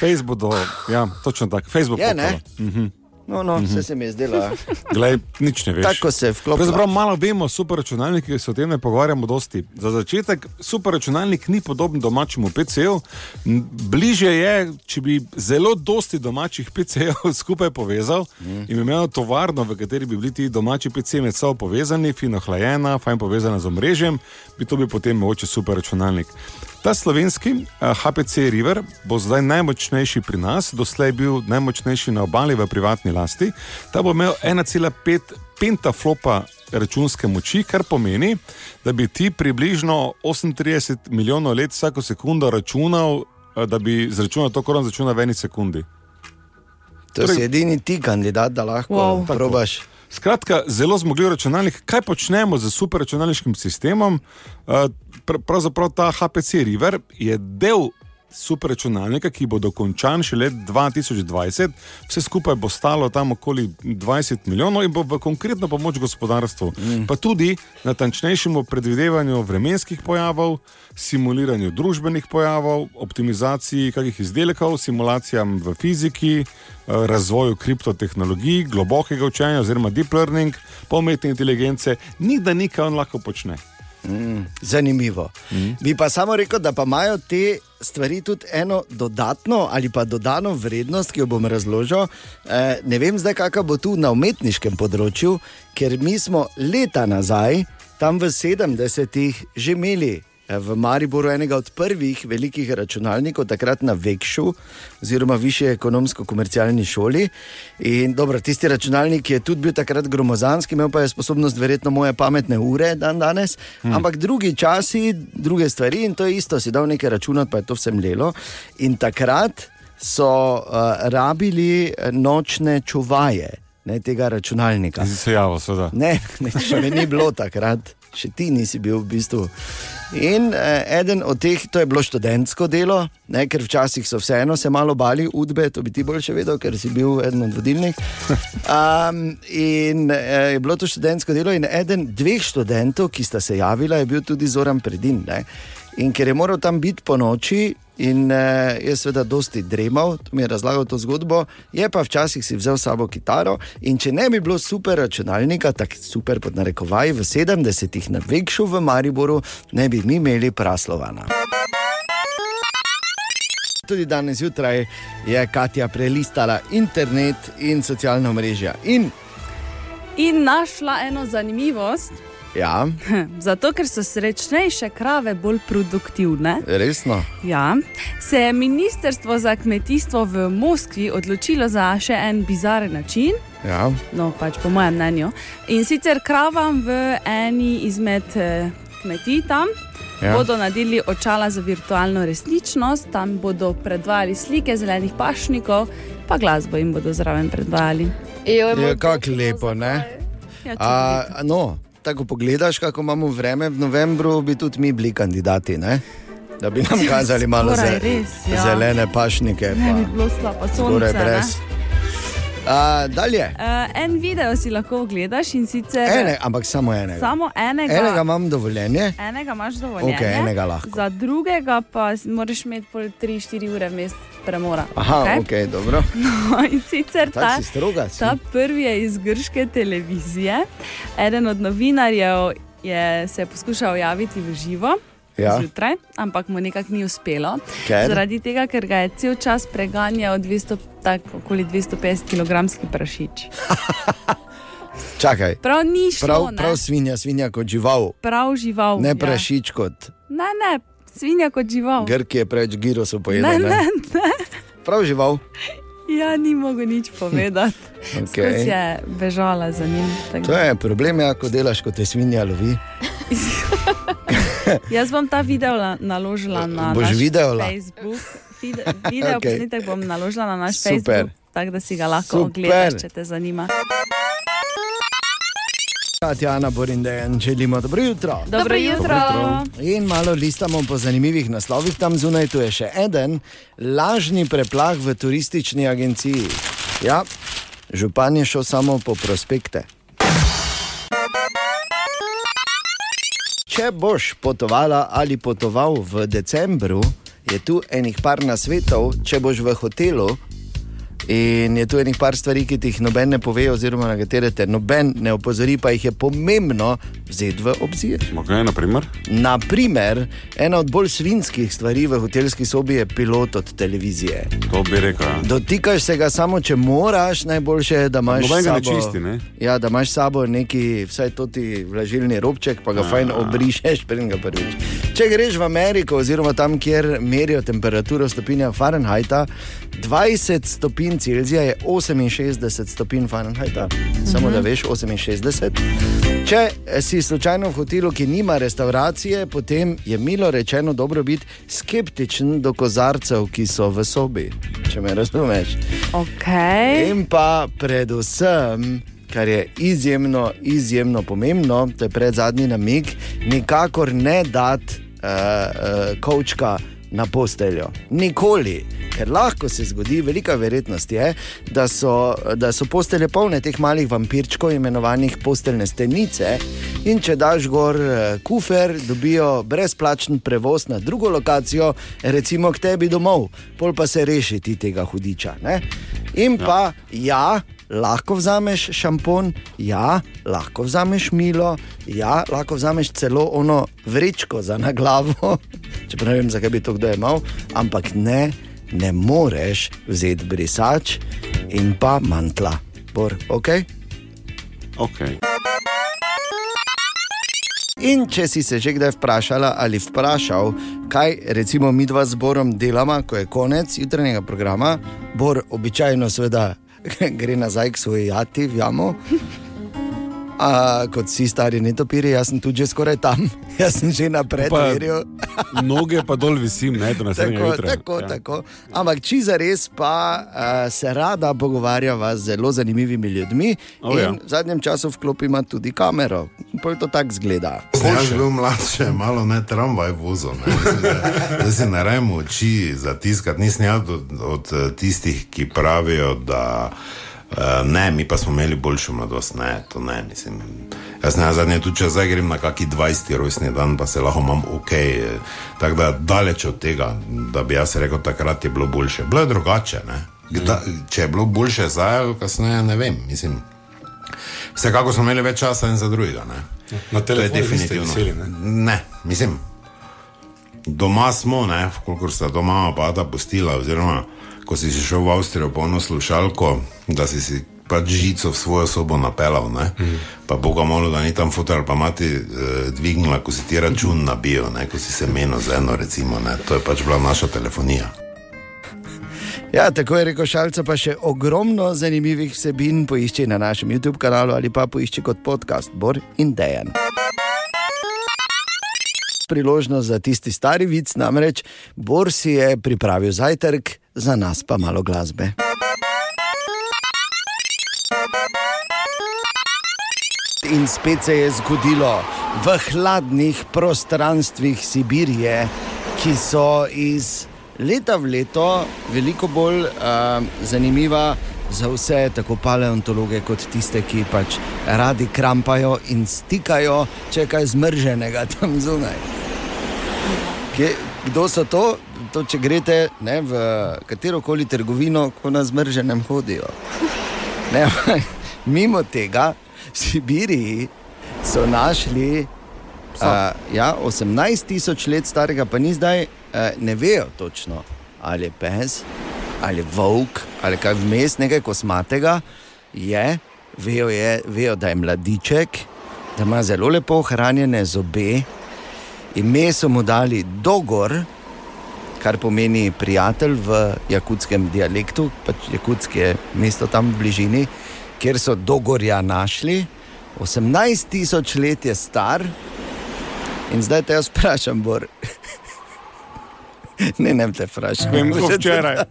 face bodo, ja, točno tako, Facebook Je, ne? -huh. No, no, vse se mi je zdelo. Glej, nič ne veš. Tako se vklopi. Pravzaprav malo vemo o superračunalnikih, se o tem ne pogovarjamo dosti. Za začetek, superračunalnik ni podoben domačemu PC-ju. Bliže je, če bi zelo dosti domačih PC-jev skupaj povezal mm. in imel tovarno, v kateri bi bili ti domači PC med sabo povezani, fino hlajena, fajn povezana z omrežjem, bi to bil potem mogoče superračunalnik. Ta slovenski HPC River bo zdaj najmočnejši pri nas, doslej je bil najmočnejši na obali v privatni lasti. Ta bo imel 1,5 pentaflopa računske moči, kar pomeni, da bi ti približno 38 milijonov let vsako sekundo računal, eh, da bi zračunal to, kar on začuna v eni sekundi. To si edini ti kandidat, da lahko Wow. wow. probaš. Skratka, zelo zmogljiv računalnik. Kaj počnemo z superračunalniškim sistemom? Eh, pr- Pravzaprav ta HPC River je del superračunalnika, ki bo dokončan še let 2020. Vse skupaj bo stalo tam okoli 20 milijonov in bo v konkretno pomoč gospodarstvu, mm. pa tudi natančnejšemu predvidevanju vremenskih pojavov, simuliranju družbenih pojavov, optimizaciji kakih izdelkov, simulacijam v fiziki, eh, razvoju kriptotehnologij, globokega učenja oziroma deep learning, pa umetne inteligence, ni da nekaj on lahko počne. Mm, zanimivo. Mm. Bi pa samo rekel, da pa imajo te stvari tudi eno dodatno ali pa dodano vrednost, ki jo bom razložil. E, ne vem zdaj, kakšna bo tu na umetniškem področju, ker mi smo leta nazaj, tam v 70-ih, že imeli. Eh, V Mariboru enega od prvih velikih računalnikov, takrat na Vekšu, oziroma Višji ekonomsko-komercialni šoli. In dobro, tisti računalnik je tudi bil takrat gromozanski, imel pa je sposobnost, verjetno, moje pametne ure dan danes. Hmm. Ampak drugi časi, druge stvari in to je isto, si dal nekaj računati, pa je to vsem lelo. In takrat so uh, rabili nočne čuvaje ne, tega računalnika. Si se javil, seveda. Ne, ne, še me ni bilo takrat. Še ti nisi bil v bistvu. In eh, eden od teh, to je bilo študentsko delo, ne, ker včasih so vseeno se malo bali udbe, to bi ti bolj še vedel, ker si bil eden od vodilnih. Um, in eh, je bilo to študentsko delo, in eden dveh študentov, ki sta se javila, je bil tudi Zoran Predin. Ne. In ker je moral tam biti po noči, in uh, je seveda dosti dremal, mi je razlagal to zgodbo, je pa včasih si vzel s sabo kitaro. In če ne bi bilo super računalnika, tako super pod narekovaj, v 70-ih na Vekšu v Mariboru, ne bi mi imeli praslovana. Tudi danes zjutraj je Katja prelistala internet in socialna mreža. In In našla eno zanimivost. Ja, Zato, ker so srečnejše krave bolj produktivne. resno. Ja, se je Ministrstvo za kmetijstvo v Moskvi odločilo za še en bizaren način, Ja. no pač po mojem mnenju. In sicer kravam v eni izmed eh, kmetij tam Ja. bodo naredili očala za virtualno resničnost, tam bodo predvajali slike zelenih pašnikov, pa glasbo jim bodo zraven predvajali. Je kako lepo, ne? Ja, A, no, tako pogledaš, kako imamo vreme v novembru, bi tudi mi bili kandidati, ne? da bi nam kazali malo Skoraj ze, res, ja. zelene pašnike. Ne bi Pa, bilo slabo skoraj sonce. brez. ne. A, dalje. Uh, en video si lahko ogledaš in sicer Ene, ampak samo enega. samo enega. Enega imam dovoljenje. Enega imaš dovolj. Okej, enega lahko. Za drugega pa moraš imeti pol 3-4 ure vmes premora. Aha, ok, okay dobro. No, in sicer Tako ta, si stroga, si. ta prvi je iz grške televizije. Eden od novinarjev je se poskušal javiti v živo. Ja. Zjutraj, ampak mu nekako ni uspelo. Ker? Zaradi tega, ker ga je cel čas preganjal 200, tak, okoli 250 kg prašič. Čakaj. Prav ni šlo, Prav, ne? prav svinja, svinja kot žival. Prav žival. Ne ja. prašič kot Ne, ne, svinja kot žival. Grki je preveč girosov Ne, pojedel. ne, ne. Prav žival. Ja, ni mogel nič povedati. Okej. Skozi je bežala za njim. tako To je problem, ja, ko delaš kot te svinja lovi. Jaz bom ta video la- naložila na Boš naš videola? Facebook. Vide, video Okej. okay. posnetek bom naložila na naš Super. Facebook, tako da si ga lahko Super. ogledaš, če te zanima. Tatjana Borindejan, želimo dobro jutro. Dobro jutro. In malo listamo po zanimivih naslovih tam zunaj, tu je še en lažni preplah v turistični agenciji. Ja, župan je šel samo po prospekte. Če boš potovala ali potoval v decembru, je tu enih par nasvetov, če boš v hotelu. In je tu enih par stvari, ki ti jih noben ne pove, oziroma na katere te noben ne opozori, pa jih je pomembno vzeti v obzir. Okay, naprimer? Naprimer, ena od bolj svinskih stvari v hotelski sobi je pilot od televizije. To bi rekel. ja. Dotikaš se ga samo, če moraš, najboljše je, da imaš Noben ga ne sabo- čisti, ne? Ja, da imaš s sabo neki, vsaj to ti vlažilni robček, pa ga fajn obrišeš, preden ga prvič. Če greš v Ameriko, oziroma tam, kjer merijo temperaturo v stopinjah Fahrenheita, 20 stopinj Celzija je 68 stopinj Fahrenheita. Samo Mhm. da veš, 68. Če si slučajno v hotelu, ki nima restauracije, potem je milo rečeno dobro biti skeptičen do kozarcev, ki so v sobi. Če me razumeš. Okay. In pa predvsem, kar je izjemno, izjemno pomembno, to je pred zadnji namig, nikakor ne dati uh, uh, kočka na posteljo. Nikoli. Ker lahko se zgodi, velika verjetnost je, da so, da so postelje polne teh malih vampirčkov, imenovanih posteljne stenice. In če daš gor eh, kufer, dobijo brezplačen prevoz na drugo lokacijo, recimo k tebi domov, pol pa se reši ti tega hudiča. Ne? In pa ja. Lahko vzameš šampon, ja, lahko vzameš milo, ja, lahko vzameš celo ono vrečko za na glavo, čeprav ne vem, zakaj bi to kdo imel, ampak ne, ne moreš vzeti brisač in pa mantla. Bor, okay? Okay. In če si se že kdaj vprašala ali vprašal, kaj recimo mi dva zborom delamo, ko je konec jutranjega programa, Bor običajno seveda gre nazaj k svoji jati v jamo. A, kot vsi stari netopiri, jaz sem tudi že skoraj tam, jaz sem že na predverju. Noge pa dol visim, ne, do naslednjega Tako, jutra. tako, Ja. tako. Ampak če za res, pa uh, se rada pogovarjava z zelo zanimivimi ljudmi. O, in ja. v zadnjem času vklopima tudi kamero. Pol to tako zgleda. Jaz sem bil mlad, še malo ne tramvaj vozil. ne. Mislim, da- Da si ne rajmo oči zatiskati, nisem jaz od, od eh, tistih, ki pravijo, da uh, ne, mi pa smo imeli boljšo mladosti. Ne, to ne, mislim. Jaz ne zadnje tudi, če zdaj grem na kaki 20. rojstni dan, pa se lahko imam ok. eh, Tako da daleč od tega, da bi jaz rekel, takrat je bilo boljše. Bilo je drugače. Ne? Kda, če je bilo boljše zdaj ali kasneje, ne vem. Mislim, Vsekakor smo imeli več časa en za drugega. Ne? Na To je definitivno. veseli, ne? ne, mislim. Doma smo, ne, kolikor sta doma pada postila, oziroma ko si šel v Avstrijo polno slušalko, da si si pač žico v svojo sobo napelal, ne, mm. pa Boga molil, da ni tam fotor, pa mati eh, dvignila, ko si ti račun nabijo, ne, ko si se menil z eno, recimo, ne, to je pač bila naša telefonija. Ja, tako je rekel Šalca, pa še ogromno zanimivih vsebin poišči na našem YouTube kanalu ali pa poišči kot podcast Bor in Dejan. Priložnost za tisti stari vic, namreč Bor si je pripravil zajtrk, za nas pa malo glasbe. In spet se je zgodilo v hladnih prostranstvih Sibirije, ki so iz leta v leto veliko bolj uh, zanimiva za vse, tako paleontologe, kot tiste, ki pač radi krampajo in stikajo, če je kaj zmrženega tam zunaj. Kje, kdo so to? To če greste ne, v katero koli trgovino, ko na zmrženem hodijo. Ne, mimo tega, v Sibiriji so našli uh, ja, 18 tisoč let starega, pa ni zdaj, uh, ne vejo točno, ali je pes, ali je volk, ali kaj vmes, nekaj kosmatega je, vejo, je, vejo da je mladiček, da ima zelo lepo ohranjene zobe. Ime so mu dali Dogor, kar pomeni prijatelj v jakutskem dialektu, pač jakutski je mesto tam v bližini, kjer so Dogorja našli. 18 tisoč let je star in zdaj te jaz vprašam, Bor. ne, ne te vprašam. Vem, kot včeraj.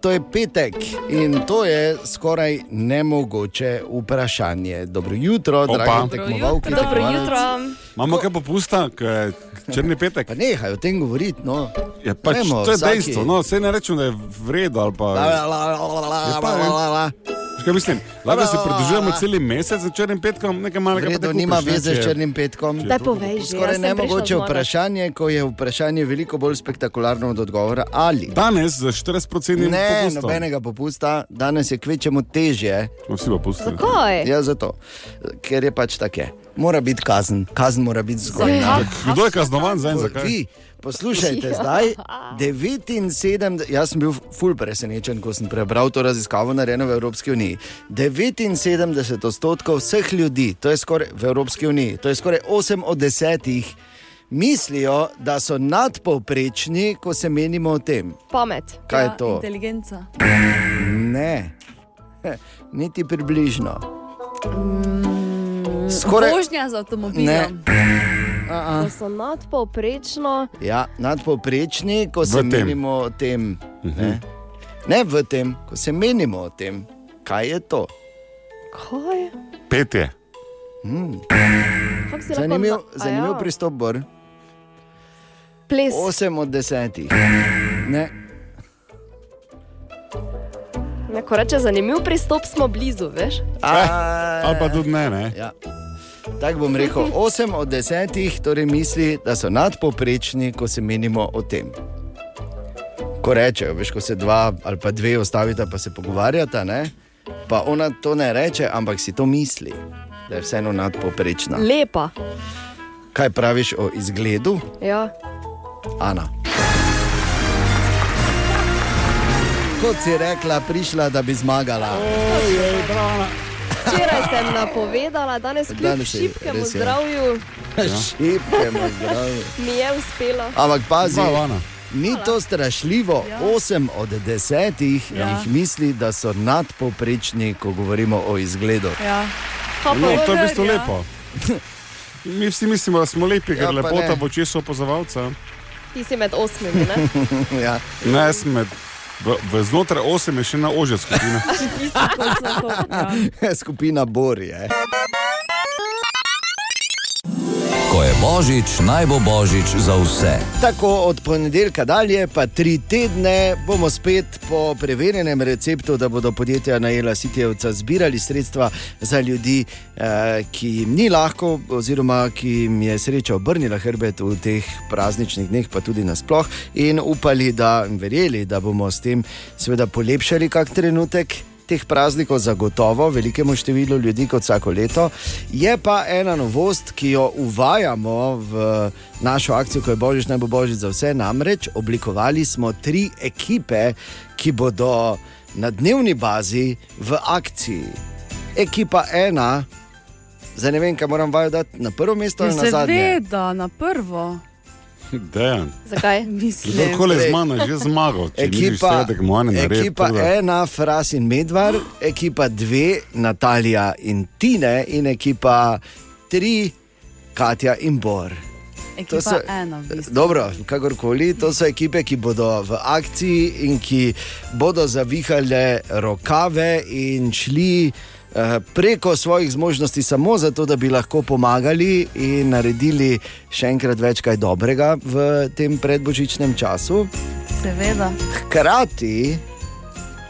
To je petek in to je skoraj nemogoče vprašanje. Dobro jutro, dragi Dobro tekmovalki. Dobro jutro. Imamo kaj popusta, črni petek? Pa nehaj o tem govoriti. No. Ja, pač, Dajmo to je vsaki- dejstvo. No, Vse ne rečem, da je v redu. Ali pa, La, la, la, la, la, la, la, la. Kaj mislim, lahko si pridružujemo cel mesec za črnim petkom, nekaj malega. V redu, nima veze s črnim petkom. Daj povej že, Skoraj nemogoče prišla zmagat. vprašanje, ko je vprašanje veliko bolj spektakularno od odgovora. Ali? Danes za 40% Ne, popustom. nobenega popusta, danes je kvečemu težje. Smo vsi popusti. Zakaj? Ja, zato, ker je pač tako. Mora biti kazen, kazen mora biti zgojna. Kdo je kaznovan za en zakaj? Vi, poslušajte, Ja. zdaj 79, jaz sem bil ful presenečen, ko sem prebral to raziskavo narejeno v Evropski uniji. 79 odstotkov vseh ljudi, to je skoraj v Evropski uniji, to je skoraj 8 od 10, mislijo, da so nadpovprečni, ko se menimo o tem. Pamet. Kaj je Ja, to? Inteligenca. Ne, niti približno. Skoraj... Vožnja z avtomobilom. Ne. Da so nadpovprečno. Ja, nadpovprečni, ko V se tem. menimo o tem. Ne? ne v tem, ko se menimo o tem, kaj je to. Kaj? Petje. Hmm. Zanimiv, na- a zanimiv ja. pristop, Bor. Ples. 8 od 10. Ne, Ne, ko reče zanimiv pristop, smo blizu, veš? Ali pa tudi ne, ne? Ja. Tako bom rekel, 8 od 10 torej misli, da so nadpoprečni, ko se menimo o tem. Ko rečejo, veš, ko se dva ali pa dve ostavita, pa se pogovarjata, ne? pa ona to ne reče, ampak si to misli, da je vseeno nadpoprečna. Lepa. Kaj praviš o izgledu, Ja. Ana? Kot si rekla, prišla, da bi zmagala. Včeraj sem napovedala, danes kljub Danes res je. zdravju Šipkemu zdravju. mi je uspelo. Ampak pazi, Dva, Ana. Ni to strašljivo, ja. 8 od 10 ja. jih misli, da so nadpovprečni, ko govorimo o izgledu. Ja. No, to je v bistvu ja. lepo. Mi vsi mislimo, da smo lepi, ker Ja, pa lepota ne. bo čez opazovalca. Ti si med osmimi, ne? ja. Ne, jaz sem med, v, v znotraj osem je še ena ožja skupina. Skupina Bor je. Ko je božič, naj bo božič za vse. Tako od ponedeljka dalje, pa tri tedne, bomo spet po preverjenem receptu, da bodo podjetja najela Sitjevca zbirali sredstva za ljudi, eh, ki jim ni lahko, oziroma ki jim je sreča obrnila hrbet v teh prazničnih dneh, pa tudi nasploh, in upali, da verjeli, da bomo s tem seveda polepšali kak trenutek. Teh praznikov zagotovo velikemu številu ljudi kot vsako leto. Je pa ena novost, ki jo uvajamo v našo akcijo, ko je božič, naj bo božič za vse. Namreč oblikovali smo tri ekipe, ki bodo na dnevni bazi v akciji. Ekipa ena, zdaj ne vem, kaj moram vaju dati na prvo mesto ali na zadnje. Seveda, na prvo. Dejan. Zakaj? Mislim. Kdorkoli je z mano, je že zmagal. Če misliš, Ekipa, da naredi, ekipa da- ena, Fras in Medvar, ekipa dve, Natalija in Tine, in ekipa tri, Katja in Bor. Ekipa To so- ena, v bistvu. Dobro, kakorkoli, to so ekipe, ki bodo v akciji in ki bodo zavihale rokave in šli preko svojih zmožnosti, samo zato, da bi lahko pomagali in naredili še enkrat več kaj dobrega v tem predbožičnem času. Seveda. Hkrati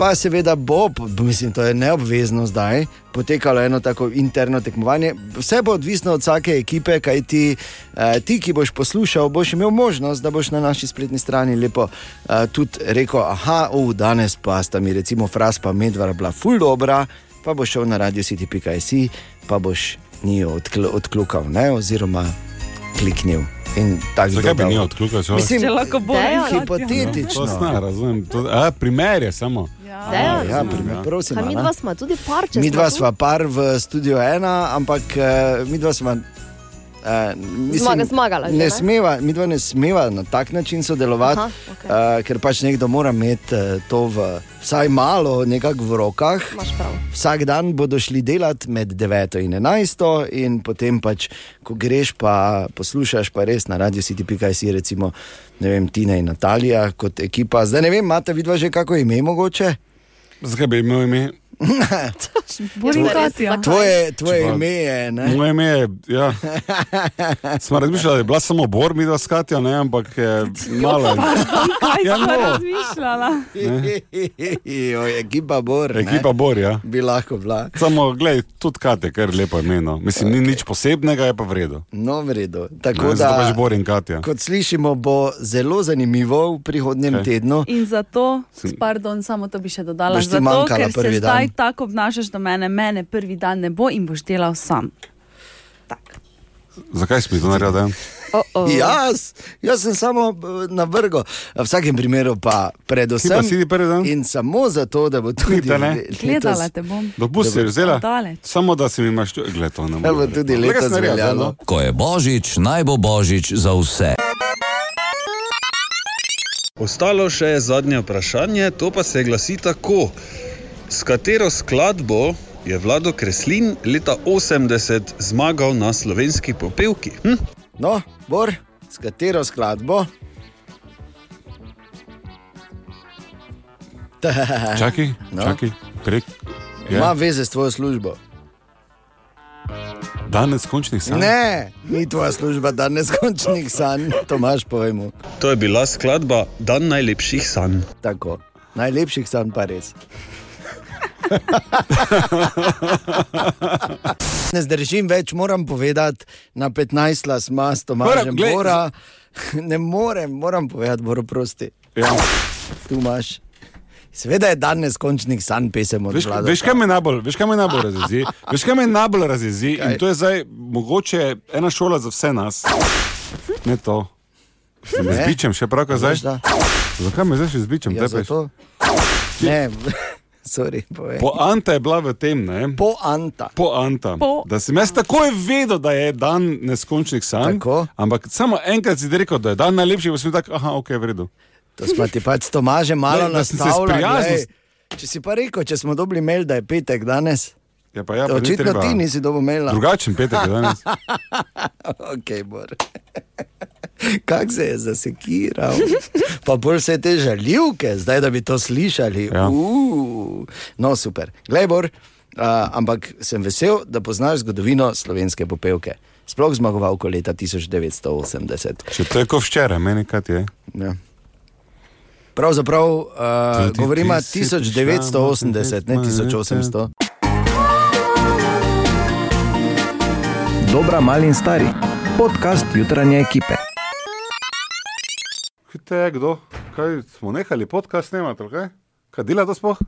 pa seveda bo, mislim, to je neobvezno zdaj, potekalo eno tako interno tekmovanje. Vse bo odvisno od vsake ekipe, kaj ti, eh, ti ki boš poslušal, boš imel možnost, da boš na naši spletni strani lepo eh, tudi rekel, aha, uh, danes pa sta mi recimo Fras pa Medvara bila ful dobra, pa boš šel na radio city.si, pa boš njiju odkl odklukal, ne, oziroma kliknil. Zakaj bi odklukal? človek? Mislim, Če lahko bo ja. hipotetično. To snar, razumem. To, a, primer je samo. Dejan. Ja, primer, prosim. Kaj mi dva smo tudi par, če Mi smo dva tu? sva par v studiu ena, ampak mi dva sva. Uh, Zmaga- zmagala ne ne? smeva, mi dva ne smeva na tak način sodelovati, Aha, okay. uh, ker pač nekdo mora imeti uh, to v, vsaj malo nekako v rokah. Vsak dan bodo šli delati med 9 in 11, in potem pač, ko greš, pa poslušaš, pa res na radio city.si, recimo, ne vem, Tina in Natalija kot ekipa. Zdaj ne vem, imate vidva že kako ime mogoče? Zakaj bi imel ime? Borim Katja. Tvoje, tvoje pa- ime je. Ne? Moje ime je. Ja. Smo razmišljali, da je bila samo Bor, mi dva skratja, ne, ampak je malo. Kaj Ja, no. razmišljala? Oj, ekipa Bor. ne? Ekipa Bor, ja. Bi lahko bila. Samo, gledaj, tudi Katja, kar lepo ime. No. Mislim, ni nič posebnega, je pa v redu. No, v redu. Ne, Tako zato pač da, Bor in Katja. kot slišimo, bo zelo zanimivo v prihodnjem okay. tednu. In zato, pardon, samo to bi še dodala, zato, ker se prvi zdaj dan. tako obnašaš do mene, mene prvi dan ne bo in boš delal sam. Zakaj si to naredil? Oh, oh. Jaz, jaz sem samo eh, na vrhu, v vsakem primeru pa predvsem. Pa si ti prvi dan? In samo zato, da bo tudi letos- Gledala te bom. Dopust si vzela? Daleč. Samo da si mi imaš to, gled to ne Da bo morem. tudi letos veljalo. zdaj, no. Ko je božič, naj bo božič za vse. Ostalo še je zadnje vprašanje, to pa se glasi tako. S katero skladbo je Vlado Kreslin leta 80 zmagal na slovenski popevki? Hm? No, Bor, s katero skladbo? Čakaj, No. čakaj, prek. Ima Je, veze s tvojo službo. danes končnih sanj. Ne, ni tvoja služba, da ne skončnih sanj, to imaš pojmu. To je bila skladba Dan najlepših sanj. Tako, najlepših sanj pa res. Ne zdržim več, moram povedati, na 15 las ima s Tomažem Moram, glej, Bora. Ne morem, moram povedati, Boro, prosti. Ja. Tu imaš. Seveda je dan neskončnih sanj pesem od Veš, Vlada. veš, kaj me najbolj, veš, kaj me najbolj razjezi? Veš, kaj me najbolj razjezi? Kaj? In to je zdaj mogoče ena šola za vse nas. Ne to. Se me zbičem še prav, kaj zdaj? Zakaj me zdaj še zbičem? Ja, zato. Ne, Sorry. Poanta je bila v tem, ne? Poanta. Poanta. Po- Da sem jaz takoj vedel, da je dan neskončnih sanj. Tako. Ampak samo enkrat si rekel, da je dan najlepši, pa sem tako, aha, ok, v redu. To smo ti pač s Tomažem malo da nastavili. glej. Če si pa rekel, če smo dobili mail, da je petek danes. Ja, pa ja, pa ni Očitno treba. ti nisi dobil maila. Drugačen petek je danes. ok, bor. Kak se je zasekiral? Pa bolj vse te žaljivke, zdaj da bi to slišali. Ja. Uh, no, super. Glej, bor, uh, ampak sem vesel, da poznaš zgodovino slovenske popevke. Sploh zmagovalko leta 1980. Če to je kot včeraj, meni kaj je. Ja. Pravzaprav uh, govorimo ti si 1980, ne 1800. Dobra, mali in stari. Podcast jutranje ekipe. Kaj je kdo? Kaj smo nehali podcast snemati, kaj? Kaj dela to sploh?